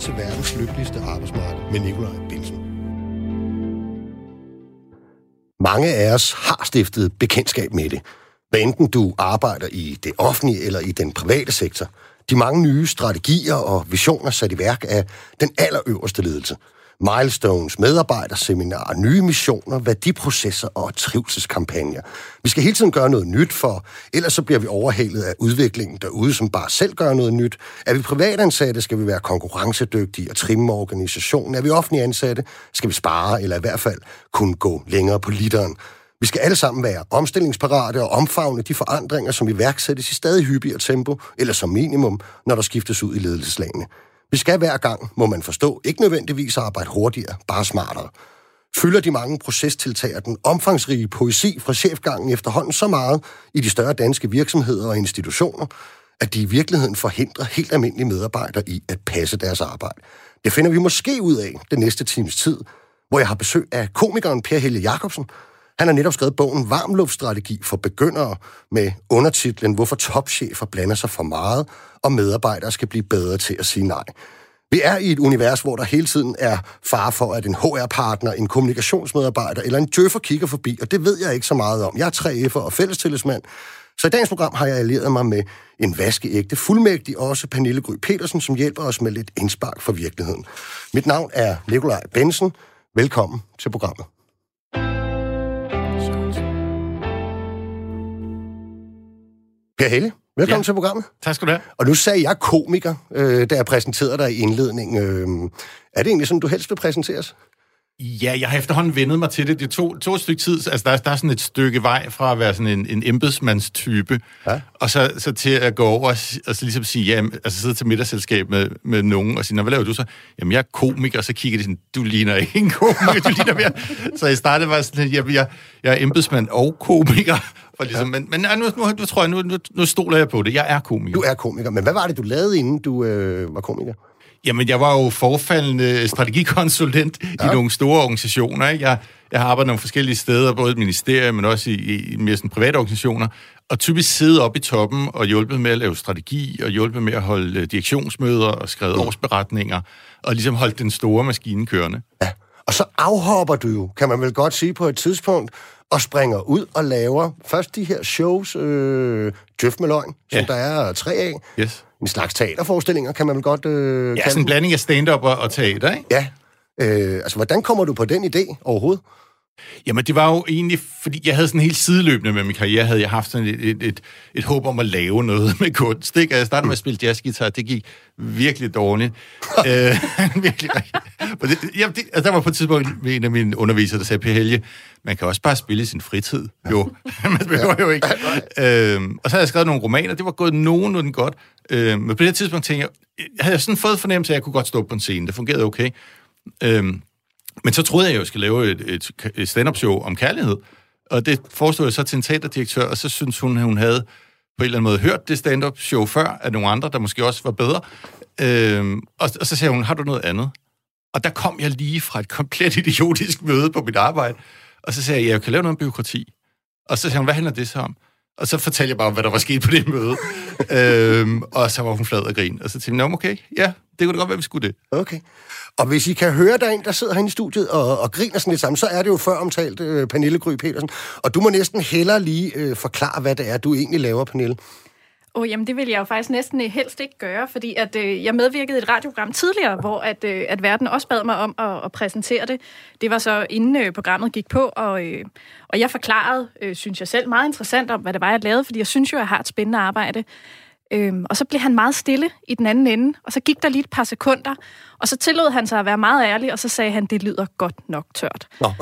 lyttet til verdens lykkeligste arbejdsmarked med Nikolaj Bilsen. Mange af os har stiftet bekendtskab med det. Hvad enten du arbejder i det offentlige eller i den private sektor. De mange nye strategier og visioner sat i værk af den allerøverste ledelse – milestones, medarbejderseminar, nye missioner, værdiprocesser og trivselskampagner. Vi skal hele tiden gøre noget nyt, for ellers så bliver vi overhalet af udviklingen derude, som bare selv gør noget nyt. Er vi privatansatte, skal vi være konkurrencedygtige og trimme organisationen. Er vi offentlige ansatte, skal vi spare, eller i hvert fald kunne gå længere på literen. Vi skal alle sammen være omstillingsparate og omfavne de forandringer, som iværksættes i stadig hyppigere tempo, eller som minimum, når der skiftes ud i ledelseslagene. Vi skal hver gang, må man forstå, ikke nødvendigvis arbejde hurtigere, bare smartere. Fylder de mange procestiltag og den omfangsrige poesi fra chefgangen efterhånden så meget i de større danske virksomheder og institutioner, at de i virkeligheden forhindrer helt almindelige medarbejdere i at passe deres arbejde. Det finder vi måske ud af den næste times tid, hvor jeg har besøg af komikeren Per Helle Jacobsen, han har netop skrevet bogen Varmluftstrategi for begyndere med undertitlen Hvorfor topchefer blander sig for meget, og medarbejdere skal blive bedre til at sige nej. Vi er i et univers, hvor der hele tiden er far for, at en HR-partner, en kommunikationsmedarbejder eller en djøffer kigger forbi, og det ved jeg ikke så meget om. Jeg er 3F'er og fællestillidsmand, så i dagens program har jeg allieret mig med en vaskeægte fuldmægtig, også Pernille Gry Petersen, som hjælper os med lidt indspark for virkeligheden. Mit navn er Nikolaj Bensen. Velkommen til programmet. Per Helle, velkommen ja. til programmet. Tak skal du have. Og nu sagde jeg komiker, øh, da jeg præsenterede dig i indledningen. Øh, er det egentlig sådan, du helst vil præsenteres? Ja, jeg har efterhånden vendet mig til det. Det tog, tog et stykke tid. Altså, der, der er sådan et stykke vej fra at være sådan en, en embedsmandstype, ja. og så, så til at gå over og, og så ligesom sige, ja, altså sidde til middagsselskab med, med nogen og sige, Nå, hvad laver du så? Jamen, jeg er komiker, og så kigger de sådan, du ligner ikke en komiker, du ligner mere. Så jeg startede bare sådan, jeg, jeg, jeg er embedsmand og komiker, for ligesom, ja. men, men nu, nu, nu tror jeg, nu, nu, nu stoler jeg på det. Jeg er komiker. Du er komiker, men hvad var det, du lavede, inden du øh, var komiker? Jamen, jeg var jo forfaldende strategikonsulent ja. i nogle store organisationer. Ikke? Jeg, jeg har arbejdet nogle forskellige steder, både i ministerier, men også i, i mere sådan private organisationer, og typisk siddet oppe i toppen og hjulpet med at lave strategi, og hjulpet med at holde direktionsmøder og skrevet mm. årsberetninger, og ligesom holdt den store maskine kørende. Ja, og så afhopper du jo, kan man vel godt sige på et tidspunkt, og springer ud og laver først de her shows, øh, Døf med løgn, som ja. der er tre af. Yes en slags teaterforestillinger, kan man vel godt øh, Ja, sådan en blanding af stand-up og, og teater, ikke? Ja. Øh, altså, hvordan kommer du på den idé overhovedet? Jamen, det var jo egentlig, fordi jeg havde sådan helt sideløbende med min karriere, havde jeg haft sådan et, et, et, et håb om at lave noget med kunst. Ikke? Jeg startede med at spille jazzgitar, det gik virkelig dårligt. øh, virkelig, det, ja, det, altså, der var på et tidspunkt en af mine undervisere, der sagde, Per Helge, man kan også bare spille i sin fritid. Jo, man behøver jo ikke. øh, og så havde jeg skrevet nogle romaner, det var gået nogenlunde godt. Øh, men på det tidspunkt tænkte jeg, jeg havde sådan fået fornemmelse af, at jeg kunne godt stå på en scene. Det fungerede okay. Øh, men så troede jeg, at jeg skulle lave et, et, et stand-up-show om kærlighed. Og det foreslog jeg så til en teaterdirektør, og så synes hun, at hun havde på en eller anden måde hørt det stand-up-show før af nogle andre, der måske også var bedre. Øhm, og, og så sagde hun, har du noget andet? Og der kom jeg lige fra et komplet idiotisk møde på mit arbejde, og så sagde jeg, jeg kan lave noget om byråkrati. Og så sagde hun, hvad handler det så om? Og så fortalte jeg bare, hvad der var sket på det møde. øhm, og så var hun flad og grin. Og så tænkte jeg, okay, ja, det kunne da godt være, vi skulle det. Okay. Og hvis I kan høre, der er en, der sidder herinde i studiet og, og griner sådan lidt sammen, så er det jo før omtalt øh, Pernille Gry Petersen. Og du må næsten hellere lige øh, forklare, hvad det er, du egentlig laver, Pernille. Oh, jamen, det vil jeg jo faktisk næsten helst ikke gøre, fordi at, øh, jeg medvirkede i et radioprogram tidligere, hvor at, øh, at verden også bad mig om at, at præsentere det. Det var så inden øh, programmet gik på, og, øh, og jeg forklarede, øh, synes jeg selv, meget interessant om, hvad det var, jeg lavede, fordi jeg synes jo, jeg har et spændende arbejde. Øhm, og så blev han meget stille i den anden ende, og så gik der lige et par sekunder, og så tillod han sig at være meget ærlig, og så sagde han, det lyder godt nok tørt. Nå.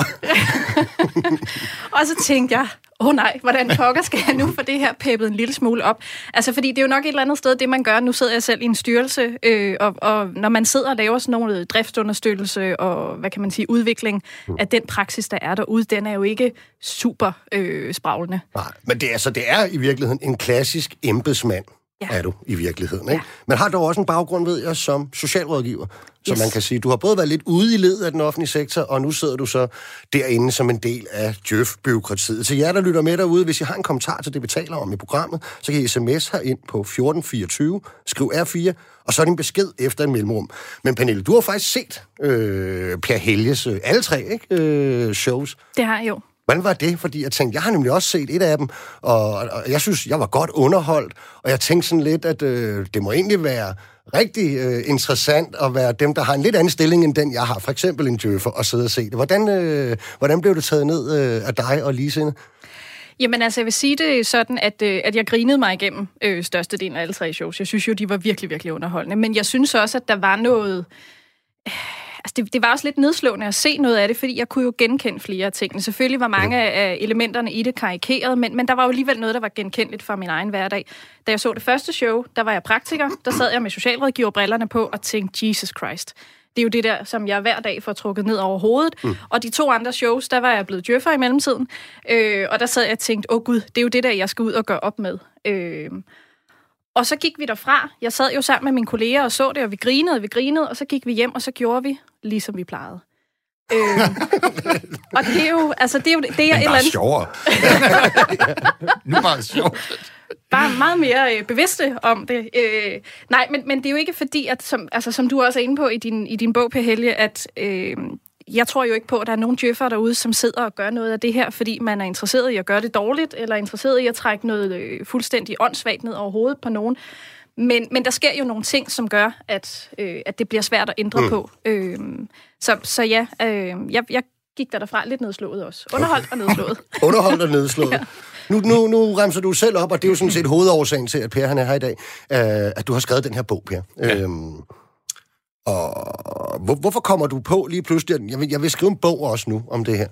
og så tænkte jeg, åh oh, nej, hvordan pokker skal jeg nu få det her peppet en lille smule op? Altså, fordi det er jo nok et eller andet sted, det man gør. Nu sidder jeg selv i en styrelse, øh, og, og når man sidder og laver sådan noget driftsunderstøttelse og, hvad kan man sige, udvikling af den praksis, der er derude, den er jo ikke super øh, spraglende. Nej, men det er, altså, det er i virkeligheden en klassisk embedsmand ja. er du i virkeligheden. Ikke? Ja. Men har du også en baggrund, ved jeg, som socialrådgiver. Så yes. man kan sige, du har både været lidt ude i ledet af den offentlige sektor, og nu sidder du så derinde som en del af Djøf-byråkratiet. Til jer, der lytter med derude, hvis I har en kommentar til det, vi taler om i programmet, så kan I sms her ind på 1424, skriv R4, og så er din besked efter en mellemrum. Men Pernille, du har faktisk set øh, Per Helges øh, alle tre ikke? Øh, shows. Det har jeg jo. Hvordan var det? Fordi jeg tænkte, jeg har nemlig også set et af dem, og, og jeg synes, jeg var godt underholdt, og jeg tænkte sådan lidt, at øh, det må egentlig være rigtig øh, interessant at være dem, der har en lidt anden stilling end den, jeg har. For eksempel en djøffer og sidde og se det. Hvordan, øh, hvordan blev det taget ned øh, af dig og Lise? Jamen altså, jeg vil sige det sådan, at, øh, at jeg grinede mig igennem øh, størstedelen af alle tre shows. Jeg synes jo, de var virkelig, virkelig underholdende. Men jeg synes også, at der var noget... Øh, altså det, det var også lidt nedslående at se noget af det, fordi jeg kunne jo genkende flere af tingene. Selvfølgelig var mange af elementerne i det karikeret, men, men der var jo alligevel noget, der var genkendeligt fra min egen hverdag. Da jeg så det første show, der var jeg praktiker, der sad jeg med socialrådgiverbrillerne på og tænkte, Jesus Christ. Det er jo det der, som jeg hver dag får trukket ned over hovedet. Mm. Og de to andre shows, der var jeg blevet djøffer i mellemtiden. Øh, og der sad jeg og tænkte, åh oh, gud, det er jo det der, jeg skal ud og gøre op med. Øh, og så gik vi derfra. Jeg sad jo sammen med mine kolleger og så det, og vi grinede, vi grinede, og så gik vi hjem, og så gjorde vi, ligesom vi plejede. øh, og det er jo, altså det er jo, det er et eller andet... sjovere. nu er det sjovt. Bare meget mere øh, bevidste om det. Øh, nej, men, men det er jo ikke fordi, at som, altså, som du også er inde på i din, i din bog, Per Helge, at øh, jeg tror jo ikke på, at der er nogen djøffer derude, som sidder og gør noget af det her, fordi man er interesseret i at gøre det dårligt, eller er interesseret i at trække noget øh, fuldstændig åndssvagt ned over hovedet på nogen. Men, men der sker jo nogle ting, som gør, at, øh, at det bliver svært at ændre mm. på. Øh, så, så ja, øh, jeg, jeg gik der derfra lidt nedslået også. Underholdt og nedslået. Underholdt og nedslået. ja. Nu, nu, nu remser du selv op, og det er jo sådan set hovedårsagen til, at Per han er her i dag, øh, at du har skrevet den her bog, Per. Ja. Øhm, og hvor, hvorfor kommer du på lige pludselig? Jeg vil, jeg vil skrive en bog også nu om det her.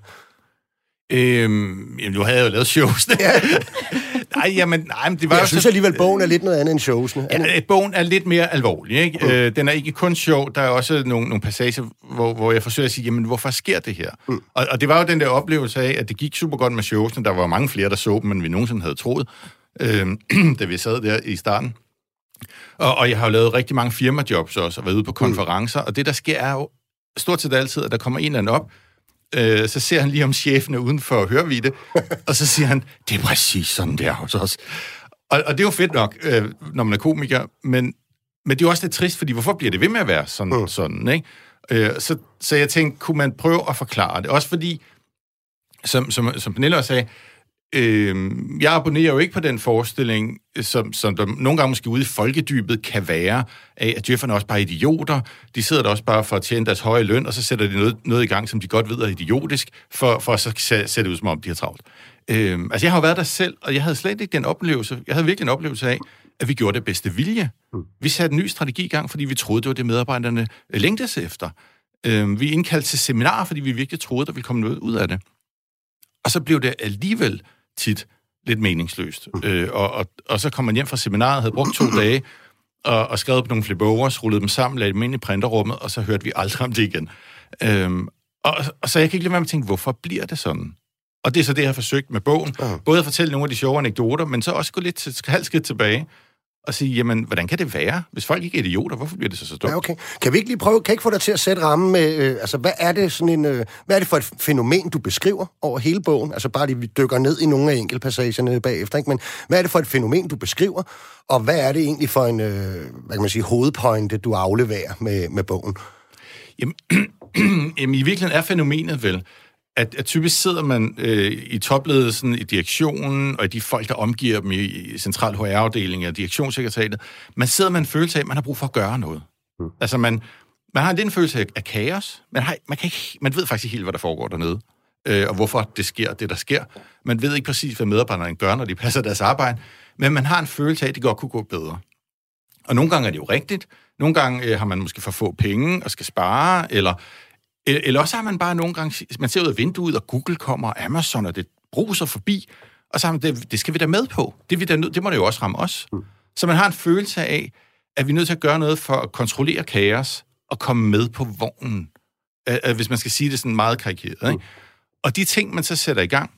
Øhm, jamen, du havde jo lavet shows. Ja. nej, jamen, nej, men det var Jeg synes så, alligevel, at bogen er lidt noget andet end showsene. Ja, bogen er lidt mere alvorlig. Ikke? Mm. Øh, den er ikke kun sjov. Der er også nogle, nogle passager, hvor, hvor jeg forsøger at sige, jamen, hvorfor sker det her? Mm. Og, og det var jo den der oplevelse af, at det gik super godt med showsene. Der var mange flere, der så dem, end vi nogensinde havde troet, øh, da vi sad der i starten. Og, og jeg har jo lavet rigtig mange firmajobs også, og været ude på mm. konferencer, mm. og det, der sker, er jo stort set altid, at der kommer en eller anden op, øh, så ser han lige om chefen er uden for at høre vi det, og så siger han, det er præcis sådan, det er hos os. Og, og det er jo fedt nok, øh, når man er komiker, men, men det er jo også lidt trist, fordi hvorfor bliver det ved med at være sådan, mm. sådan ikke? Øh, så, så jeg tænkte, kunne man prøve at forklare det? Også fordi, som, som, som Pernille også sagde, Øh, jeg abonnerer jo ikke på den forestilling, som, som der nogle gange måske ude i folkedybet kan være, af at djøfferne også bare er idioter. De sidder der også bare for at tjene deres høje løn, og så sætter de noget, noget i gang, som de godt ved er idiotisk, for, for at så sætte det ud, som om de har travlt. Øh, altså, jeg har jo været der selv, og jeg havde slet ikke den oplevelse, jeg havde virkelig en oplevelse af, at vi gjorde det bedste vilje. Mm. Vi satte en ny strategi i gang, fordi vi troede, det var det, medarbejderne længtes efter. Øh, vi indkaldte til seminarer, fordi vi virkelig troede, der ville komme noget ud af det. Og så blev det alligevel tit lidt meningsløst. Øh, og, og, og så kom man hjem fra seminaret, havde brugt to dage, og, og skrevet på nogle flip-overs, rullede dem sammen, lagde dem ind i printerrummet, og så hørte vi aldrig om det igen. Øhm, og, og så jeg kan ikke lade være med at tænke, hvorfor bliver det sådan? Og det er så det, jeg har forsøgt med bogen. Både at fortælle nogle af de sjove anekdoter, men så også gå lidt til, halvt skridt tilbage og sige, jamen, hvordan kan det være? Hvis folk ikke er idioter, hvorfor bliver det så så dumt? Ja, okay. Kan vi ikke lige prøve, kan ikke få dig til at sætte rammen med, øh, altså, hvad er det sådan en, øh, hvad er det for et fænomen, du beskriver over hele bogen? Altså, bare lige, vi dykker ned i nogle af enkeltpassagerne bagefter, ikke? Men hvad er det for et fænomen, du beskriver? Og hvad er det egentlig for en, øh, hvad kan man sige, hovedpointe, du afleverer med, med bogen? Jamen, jamen, i virkeligheden er fænomenet vel, at, at typisk sidder man øh, i topledelsen, i direktionen, og i de folk, der omgiver dem i, i central HR-afdelingen og direktionssekretariatet, man sidder med en følelse af, at man har brug for at gøre noget. Mm. Altså, man, man har en følelse af, af kaos. Man, har, man, kan ikke, man ved faktisk ikke helt, hvad der foregår dernede, øh, og hvorfor det sker, det der sker. Man ved ikke præcis, hvad medarbejderne gør, når de passer deres arbejde, men man har en følelse af, at det godt kunne gå bedre. Og nogle gange er det jo rigtigt. Nogle gange øh, har man måske for få penge og skal spare, eller eller også har man bare nogle gange, man ser ud af vinduet, og Google kommer, og Amazon, og det bruser forbi, og så har man, det, det skal vi da med på. Det, vi da, det må det jo også ramme os. Mm. Så man har en følelse af, at vi er nødt til at gøre noget for at kontrollere kaos og komme med på vognen. Hvis man skal sige det sådan meget karikeret. Ikke? Mm. Og de ting, man så sætter i gang,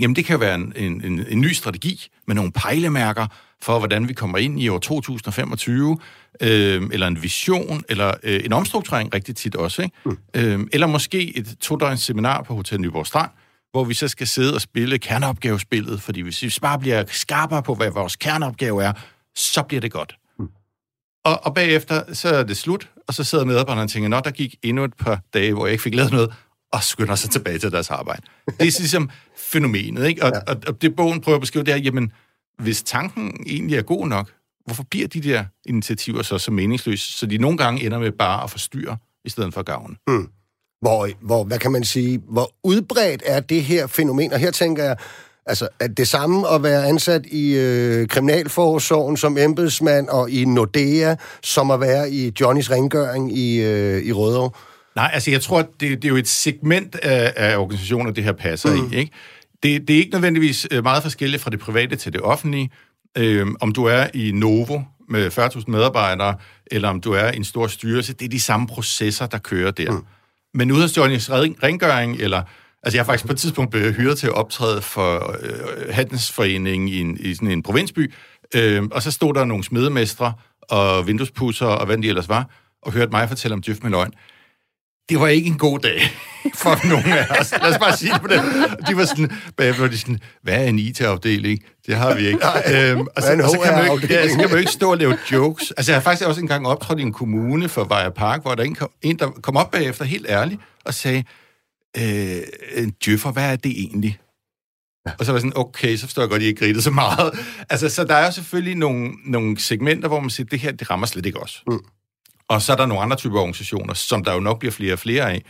jamen det kan være en, en, en, en ny strategi med nogle pejlemærker for, hvordan vi kommer ind i år 2025, øh, eller en vision, eller øh, en omstrukturering rigtig tit også, ikke? Mm. Øh, eller måske et to-døgns seminar på Hotel Nyborg Strand, hvor vi så skal sidde og spille kerneopgavespillet, fordi hvis vi bare bliver skarpere på, hvad vores kerneopgave er, så bliver det godt. Mm. Og, og bagefter, så er det slut, og så sidder medarbejderne og tænker, nå, der gik endnu et par dage, hvor jeg ikke fik lavet noget, og skynder sig tilbage til deres arbejde. Det er ligesom fænomenet, ikke? Og, ja. og, og det bogen prøver at beskrive, det er, jamen, hvis tanken egentlig er god nok, hvorfor bliver de der initiativer så så meningsløse, så de nogle gange ender med bare at forstyrre, i stedet for gavn? Mm. Hvor, hvor, hvad kan man sige, hvor udbredt er det her fænomen? Og her tænker jeg, altså, at det samme at være ansat i øh, Kriminalforsorgen som embedsmand og i Nordea, som at være i Johnnys rengøring i, øh, i Rødovre? Nej, altså jeg tror, det, det er jo et segment af, af organisationer, det her passer mm. i. Ikke? Det, det er ikke nødvendigvis øh, meget forskelligt fra det private til det offentlige. Øh, om du er i Novo med 40.000 medarbejdere, eller om du er i en stor styrelse, det er de samme processer, der kører der. Mm. Men Johnnys rengøring, eller Altså, jeg har faktisk på et tidspunkt blevet hyret til at optræde for øh, Handelsforeningen i, en, i sådan en provinsby, øh, og så stod der nogle smedemestre og vinduespusser og hvad de ellers var, og hørte mig fortælle om djøf med løgn det var ikke en god dag for nogen af os. Lad os bare sige det på det. De var sådan, bagefter var de sådan, hvad er en IT-afdeling? Det har vi ikke. øhm, og, så, og så, kan man jo ikke, ja, så kan man jo ikke stå og lave jokes. Altså, jeg har faktisk også engang optrådt i en kommune for Vejer Park, hvor der en, en, der kom op bagefter helt ærligt og sagde, øh, en djøffer, hvad er det egentlig? Ja. Og så var jeg sådan, okay, så forstår jeg godt, at I ikke grinede så meget. Altså, så der er jo selvfølgelig nogle, nogle segmenter, hvor man siger, det her, det rammer slet ikke os. Mm. Og så er der nogle andre typer organisationer, som der jo nok bliver flere og flere af,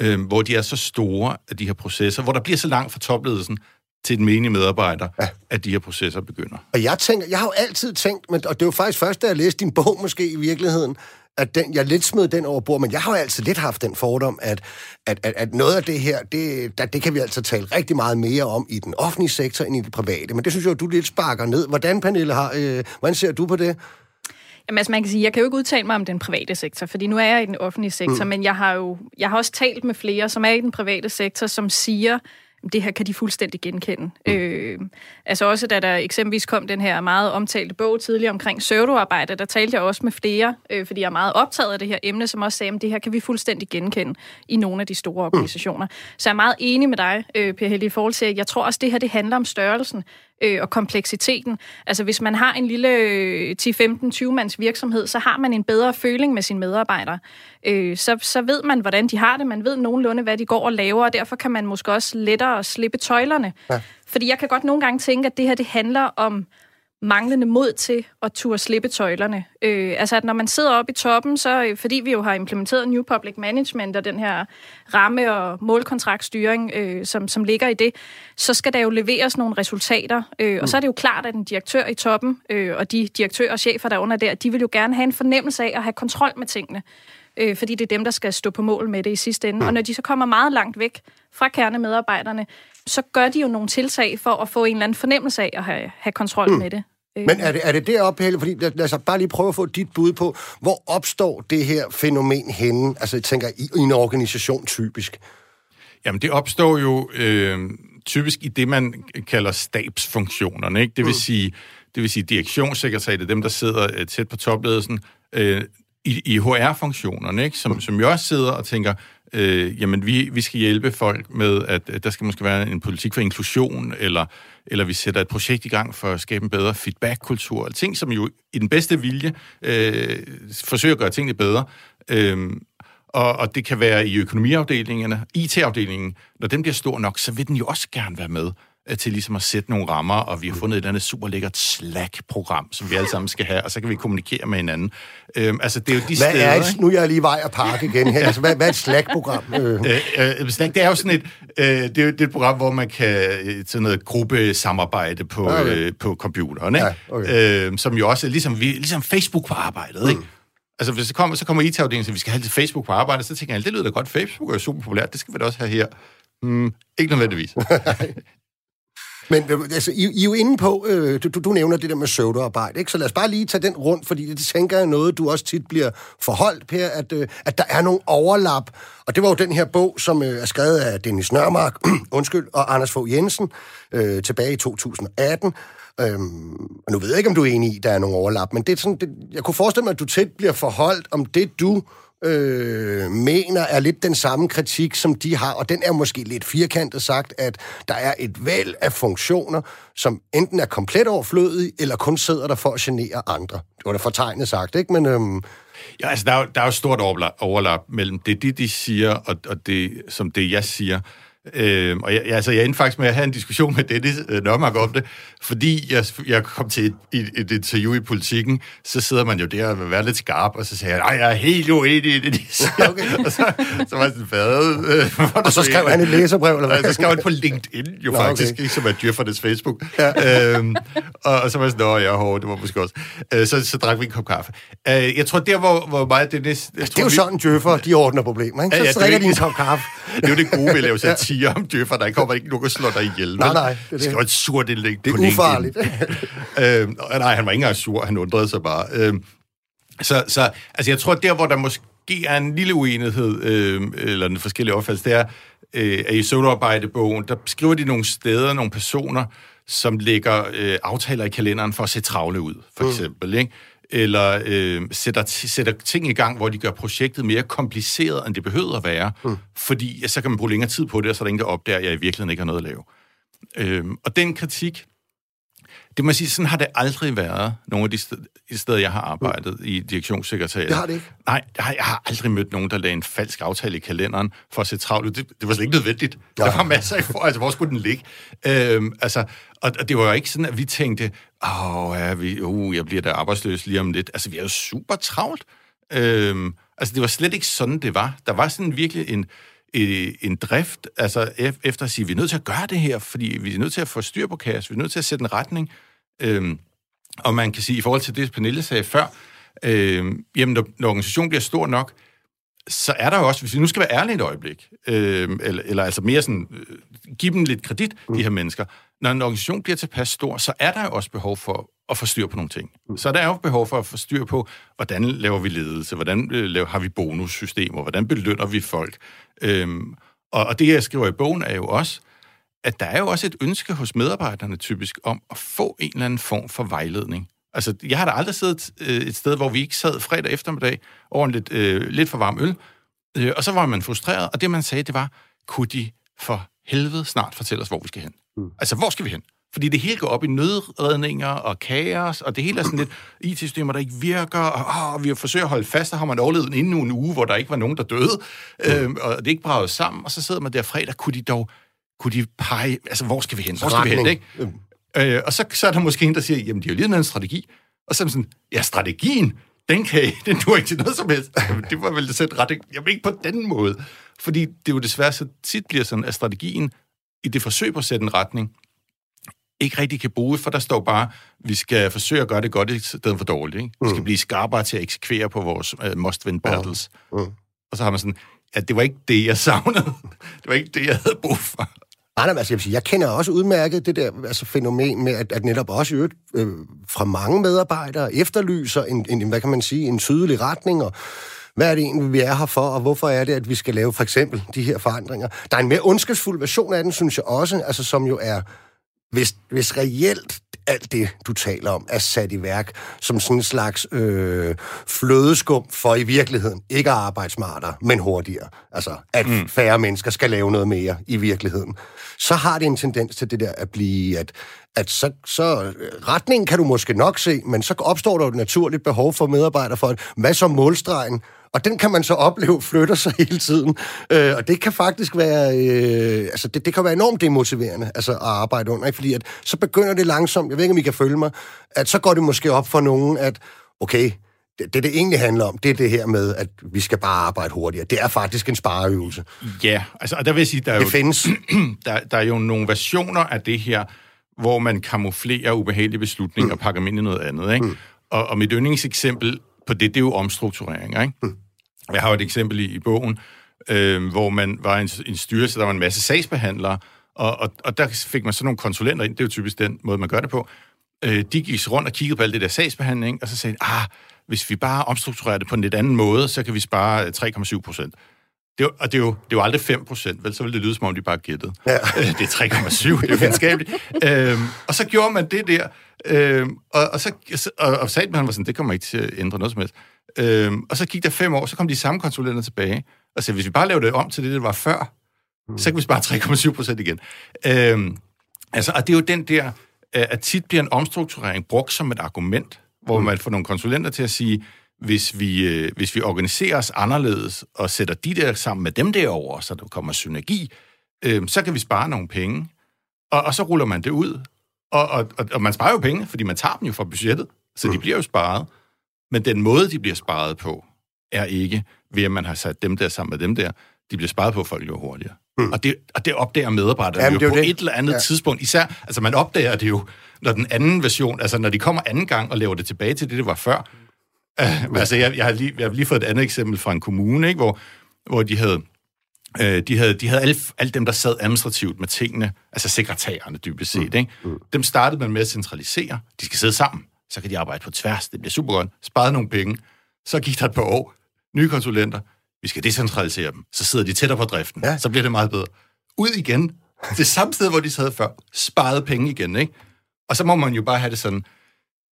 øh, hvor de er så store, at de her processer, hvor der bliver så langt fra topledelsen til den menige medarbejder, ja. at de her processer begynder. Og jeg tænker, jeg har jo altid tænkt, men, og det var faktisk først, da jeg læste din bog måske i virkeligheden, at den, jeg lidt smed den over bord, men jeg har jo altid lidt haft den fordom, at, at, at, at noget af det her, det, der, det kan vi altså tale rigtig meget mere om i den offentlige sektor end i det private. Men det synes jeg, at du lidt sparker ned. Hvordan, Pernille, har, øh, hvordan ser du på det? Jamen, altså man kan sige, jeg kan jo ikke udtale mig om den private sektor, fordi nu er jeg i den offentlige sektor, mm. men jeg har jo jeg har også talt med flere, som er i den private sektor, som siger, det her kan de fuldstændig genkende. Mm. Øh, altså også da der eksempelvis kom den her meget omtalte bog tidligere omkring pseudoarbejde, der talte jeg også med flere, øh, fordi jeg er meget optaget af det her emne, som også sagde, at det her kan vi fuldstændig genkende i nogle af de store mm. organisationer. Mm. Så jeg er meget enig med dig, øh, Per Helge, i forhold til, at jeg tror også, at det her det handler om størrelsen øh, og kompleksiteten. Altså hvis man har en lille øh, 10-15-20 mands virksomhed, så har man en bedre føling med sine medarbejdere. Øh, så, så ved man, hvordan de har det, man ved nogenlunde, hvad de går og laver, og derfor kan man måske også lettere slippe tøjlerne. Ja. Fordi jeg kan godt nogle gange tænke, at det her det handler om manglende mod til at turde slippe tøjlerne. Øh, altså at når man sidder oppe i toppen, så øh, fordi vi jo har implementeret New Public Management og den her ramme- og målkontraktstyring, øh, som, som ligger i det, så skal der jo leveres nogle resultater. Øh, og så er det jo klart, at en direktør i toppen øh, og de direktører og chefer, der under der, de vil jo gerne have en fornemmelse af at have kontrol med tingene. Øh, fordi det er dem, der skal stå på mål med det i sidste ende. Og når de så kommer meget langt væk fra kernemedarbejderne, så gør de jo nogle tiltag for at få en eller anden fornemmelse af at have, have kontrol mm. med det. Men er det, er det deroppe, Helle? Fordi lad, lad os bare lige prøve at få dit bud på, hvor opstår det her fænomen henne? Altså, jeg tænker, i, i en organisation typisk. Jamen, det opstår jo øh, typisk i det, man kalder stabsfunktionerne. Ikke? Det, vil mm. sige, det vil sige direktionssekretariatet, dem, der sidder øh, tæt på topledelsen, øh, i, i HR-funktionerne, ikke? Som, mm. som jo også sidder og tænker, øh, jamen vi, vi skal hjælpe folk med, at, at der skal måske være en politik for inklusion, eller, eller vi sætter et projekt i gang for at skabe en bedre feedback-kultur, ting, som jo i den bedste vilje øh, forsøger at gøre tingene bedre. Øh, og, og det kan være i økonomiafdelingerne, IT-afdelingen. Når den bliver stor nok, så vil den jo også gerne være med til ligesom at sætte nogle rammer, og vi har fundet et eller andet super lækkert Slack-program, som vi alle sammen skal have, og så kan vi kommunikere med hinanden. Øhm, altså, det er jo de hvad steder... Er et, nu er jeg lige vej at parke igen her. Altså, hvad, hvad er et Slack-program? Øh. Øh, øh, Slack, det er jo sådan et, øh, det er, det er et program, hvor man kan øh, sådan noget gruppesamarbejde på, okay. øh, på computeren, ikke? Ja, okay. øh, som jo også er ligesom, vi, ligesom Facebook på arbejdet, mm. ikke? Altså, hvis det kommer, så kommer IT-afdelingen, så vi skal have lidt Facebook på arbejde, så tænker jeg, det lyder da godt, Facebook er super populært, det skal vi da også have her. Mm, ikke nødvendigvis. Men øh, altså, I, I er jo inde på, øh, du, du nævner det der med pseudoarbejde, ikke? så lad os bare lige tage den rundt, fordi det tænker jeg noget, du også tit bliver forholdt, Per, at, øh, at der er nogle overlap. Og det var jo den her bog, som øh, er skrevet af Dennis Nørmark, undskyld, og Anders Fogh Jensen øh, tilbage i 2018. Øhm, og nu ved jeg ikke, om du er enig i, at der er nogle overlap, men det er sådan, det, jeg kunne forestille mig, at du tæt bliver forholdt om det, du øh, mener er lidt den samme kritik, som de har, og den er måske lidt firkantet sagt, at der er et væld af funktioner, som enten er komplet overflødige, eller kun sidder der for at genere andre. Det var da fortegnet sagt, ikke? Men, øhm, Ja, altså, der er, jo, der er jo stort overlap, overlap mellem det, de, de siger, og, og det, som det, jeg siger. Øh, og jeg, altså, jeg endte faktisk med at have en diskussion med Dennis øh, Nørmark om det, fordi jeg, jeg kom til et, et, et interview i politikken, så sidder man jo der og vil være lidt skarp, og så siger jeg, nej, jeg er helt uenig i det, de siger. Okay. og så, så var jeg sådan, hvad? Øh, og så skrev han et læserbrev, eller hvad? så skrev han på LinkedIn, jo Nå, faktisk, okay. ikke som er Djøffernes Facebook. Ja. øhm, og, og så var jeg sådan, nå, jeg er hård, det var måske også. Øh, så, så drak vi en kop kaffe. Øh, jeg tror, der, hvor, hvor meget det... Jeg ja, det er jo vi... sådan, Djøffer, de ordner problemer, ikke? Så ja, ja, drikker de en kop kaffe. det er jo det gode ved at lave satire om Djøffer, der kommer ikke nogen og slår dig ihjel. Nej, nej. Det, det. et surt indlæg Det er ufarligt. øh, nej, han var ikke engang sur, han undrede sig bare. Øh, så, så altså, jeg tror, der, hvor der måske er en lille uenighed, øh, eller en forskellig opfattelse, det er, øh, at i soloarbejdebogen, der skriver de nogle steder, nogle personer, som lægger øh, aftaler i kalenderen for at se travle ud, for mm. eksempel, ikke? Eller øh, sætter, sætter ting i gang, hvor de gør projektet mere kompliceret, end det behøver at være, mm. fordi ja, så kan man bruge længere tid på det, og så er der ingen, der opdager, at jeg i virkeligheden ikke har noget at lave. Øh, og den kritik, det må jeg sige, sådan har det aldrig været, nogle af de steder, de steder jeg har arbejdet mm. i direktionssekretariat. Det har det ikke? Nej, jeg har, jeg har aldrig mødt nogen, der lagde en falsk aftale i kalenderen for at se travlt ud. Det, det var slet ikke nødvendigt. Ja. Der var masser af for, altså hvor skulle den ligge? Øhm, altså, og, og det var jo ikke sådan, at vi tænkte, åh, ja, vi, uh, jeg bliver da arbejdsløs lige om lidt. Altså, vi er jo super travlt. Øhm, altså, det var slet ikke sådan, det var. Der var sådan virkelig en, en drift, altså efter at sige, at vi er nødt til at gøre det her, fordi vi er nødt til at få styr på kaos, vi er nødt til at sætte en retning. Øhm, og man kan sige, i forhold til det, Pernille sagde før, øhm, jamen når, når organisationen bliver stor nok, så er der jo også, hvis vi nu skal være ærlige et øjeblik, øh, eller, eller altså mere sådan, øh, give dem lidt kredit, mm. de her mennesker. Når en organisation bliver tilpas stor, så er der jo også behov for at få styr på nogle ting. Mm. Så der er jo behov for at få styr på, hvordan laver vi ledelse, hvordan øh, laver, har vi bonussystemer, hvordan belønner vi folk. Øhm, og, og det, jeg skriver i bogen, er jo også, at der er jo også et ønske hos medarbejderne typisk om at få en eller anden form for vejledning. Altså, jeg har da aldrig siddet øh, et sted, hvor vi ikke sad fredag eftermiddag over en lidt, øh, lidt for varm øl, øh, og så var man frustreret, og det man sagde, det var, kunne de for helvede snart fortælle os, hvor vi skal hen? Mm. Altså, hvor skal vi hen? Fordi det hele går op i nødredninger og kaos, og det hele er sådan lidt IT-systemer, der ikke virker, og åh, vi forsøger at holde fast, og har man overlevet inden en uge, hvor der ikke var nogen, der døde, mm. øhm, og det ikke braget sammen, og så sidder man der fredag, kunne de dog, kunne de pege, altså hvor skal vi hen? Hvor skal vi hen, ikke? Mm. Øh, og så, så er der måske en, der siger, jamen de har jo lige en strategi, og så er sådan, ja, strategien, den kan I, den duer ikke til noget som helst. Jamen, det var vel det sætte ret, jamen ikke på den måde. Fordi det jo desværre så tit bliver sådan, at strategien i det forsøg på at sætte en retning, ikke rigtig kan bruge, for der står bare, vi skal forsøge at gøre det godt i stedet for dårligt. Ikke? Vi skal mm. blive skarpere til at eksekvere på vores uh, must-win battles. Mm. Mm. Og så har man sådan, ja, det var ikke det, jeg savnede. det var ikke det, jeg havde brug for. Ah, nej, nej, altså jeg, sige, jeg kender også udmærket det der altså, fænomen med, at, at netop også øvrigt, øh, fra mange medarbejdere efterlyser en, en, hvad kan man sige, en tydelig retning, og hvad er det egentlig, vi er her for, og hvorfor er det, at vi skal lave for eksempel de her forandringer. Der er en mere ondskabsfuld version af den, synes jeg også, altså som jo er hvis, hvis reelt alt det, du taler om, er sat i værk som sådan en slags øh, flødeskum for i virkeligheden ikke at arbejde smartere, men hurtigere. Altså, at mm. færre mennesker skal lave noget mere i virkeligheden. Så har det en tendens til det der at blive, at, at så, så retningen kan du måske nok se, men så opstår der et naturligt behov for medarbejdere for, at, hvad så målstregen? Og den kan man så opleve flytter sig hele tiden. Øh, og det kan faktisk være, øh, altså det, det kan være enormt demotiverende altså at arbejde under, ikke? fordi at, så begynder det langsomt, jeg ved ikke, om I kan følge mig, at så går det måske op for nogen, at okay, det, det, det egentlig handler om, det er det her med, at vi skal bare arbejde hurtigere. Det er faktisk en spareøvelse. Ja, altså, og der vil jeg sige, der er, det jo, findes. der, der er jo nogle versioner af det her, hvor man kamuflerer ubehagelige beslutninger mm. og pakker dem ind i noget andet. Ikke? Mm. Og, og mit yndlingseksempel på det, det er jo omstrukturering. Ikke? Mm. Jeg har jo et eksempel i, i bogen, øh, hvor man var en, en styrelse, der var en masse sagsbehandlere, og, og, og der fik man sådan nogle konsulenter ind, det er jo typisk den måde, man gør det på. Øh, de gik rundt og kiggede på alt det der sagsbehandling, og så sagde de, ah, hvis vi bare omstrukturerer det på en lidt anden måde, så kan vi spare 3,7 procent. Det er, jo- og det er, jo, det er jo aldrig 5 procent, vel? Så vil det lyde, som om de bare gættede. Ja. Det er 3,7, det er jo venskabeligt. øhm, og så gjorde man det der, øhm, og, og, så, og, og Salman var sådan, det kommer ikke til at ændre noget som helst. Øhm, og så gik der fem år, så kom de samme konsulenter tilbage, og sagde, hvis vi bare laver det om til det, det var før, mm. så kan vi spare 3,7 procent igen. Øhm, altså, og det er jo den der, øh, at tit bliver en omstrukturering brugt som et argument, hvor man får nogle konsulenter til at sige, hvis vi, øh, hvis vi organiserer os anderledes og sætter de der sammen med dem derover, så der kommer synergi, øh, så kan vi spare nogle penge. Og, og så ruller man det ud. Og, og, og, og man sparer jo penge, fordi man tager dem jo fra budgettet, så de bliver jo sparet. Men den måde, de bliver sparet på, er ikke ved, at man har sat dem der sammen med dem der. De bliver sparet på, at folk løber hurtigere. Mm. Og, det, og det opdager medarbejderne Jamen, jo jo på det. et eller andet ja. tidspunkt. Især, altså man opdager det jo, når den anden version, altså når de kommer anden gang og laver det tilbage til det, det var før. Uh, altså jeg, jeg, har lige, jeg har lige fået et andet eksempel fra en kommune, ikke, hvor, hvor de havde Øh, de havde, de havde alle, alle dem, der sad administrativt med tingene, altså sekretærerne dybest set, ikke? dem startede man med at centralisere. De skal sidde sammen, så kan de arbejde på tværs. Det bliver super godt. Sparede nogle penge. Så gik der et par år. Nye konsulenter. Vi skal decentralisere dem. Så sidder de tættere på driften. Ja. Så bliver det meget bedre. Ud igen. Det samme sted, hvor de sad før. Sparede penge igen, ikke? Og så må man jo bare have det sådan,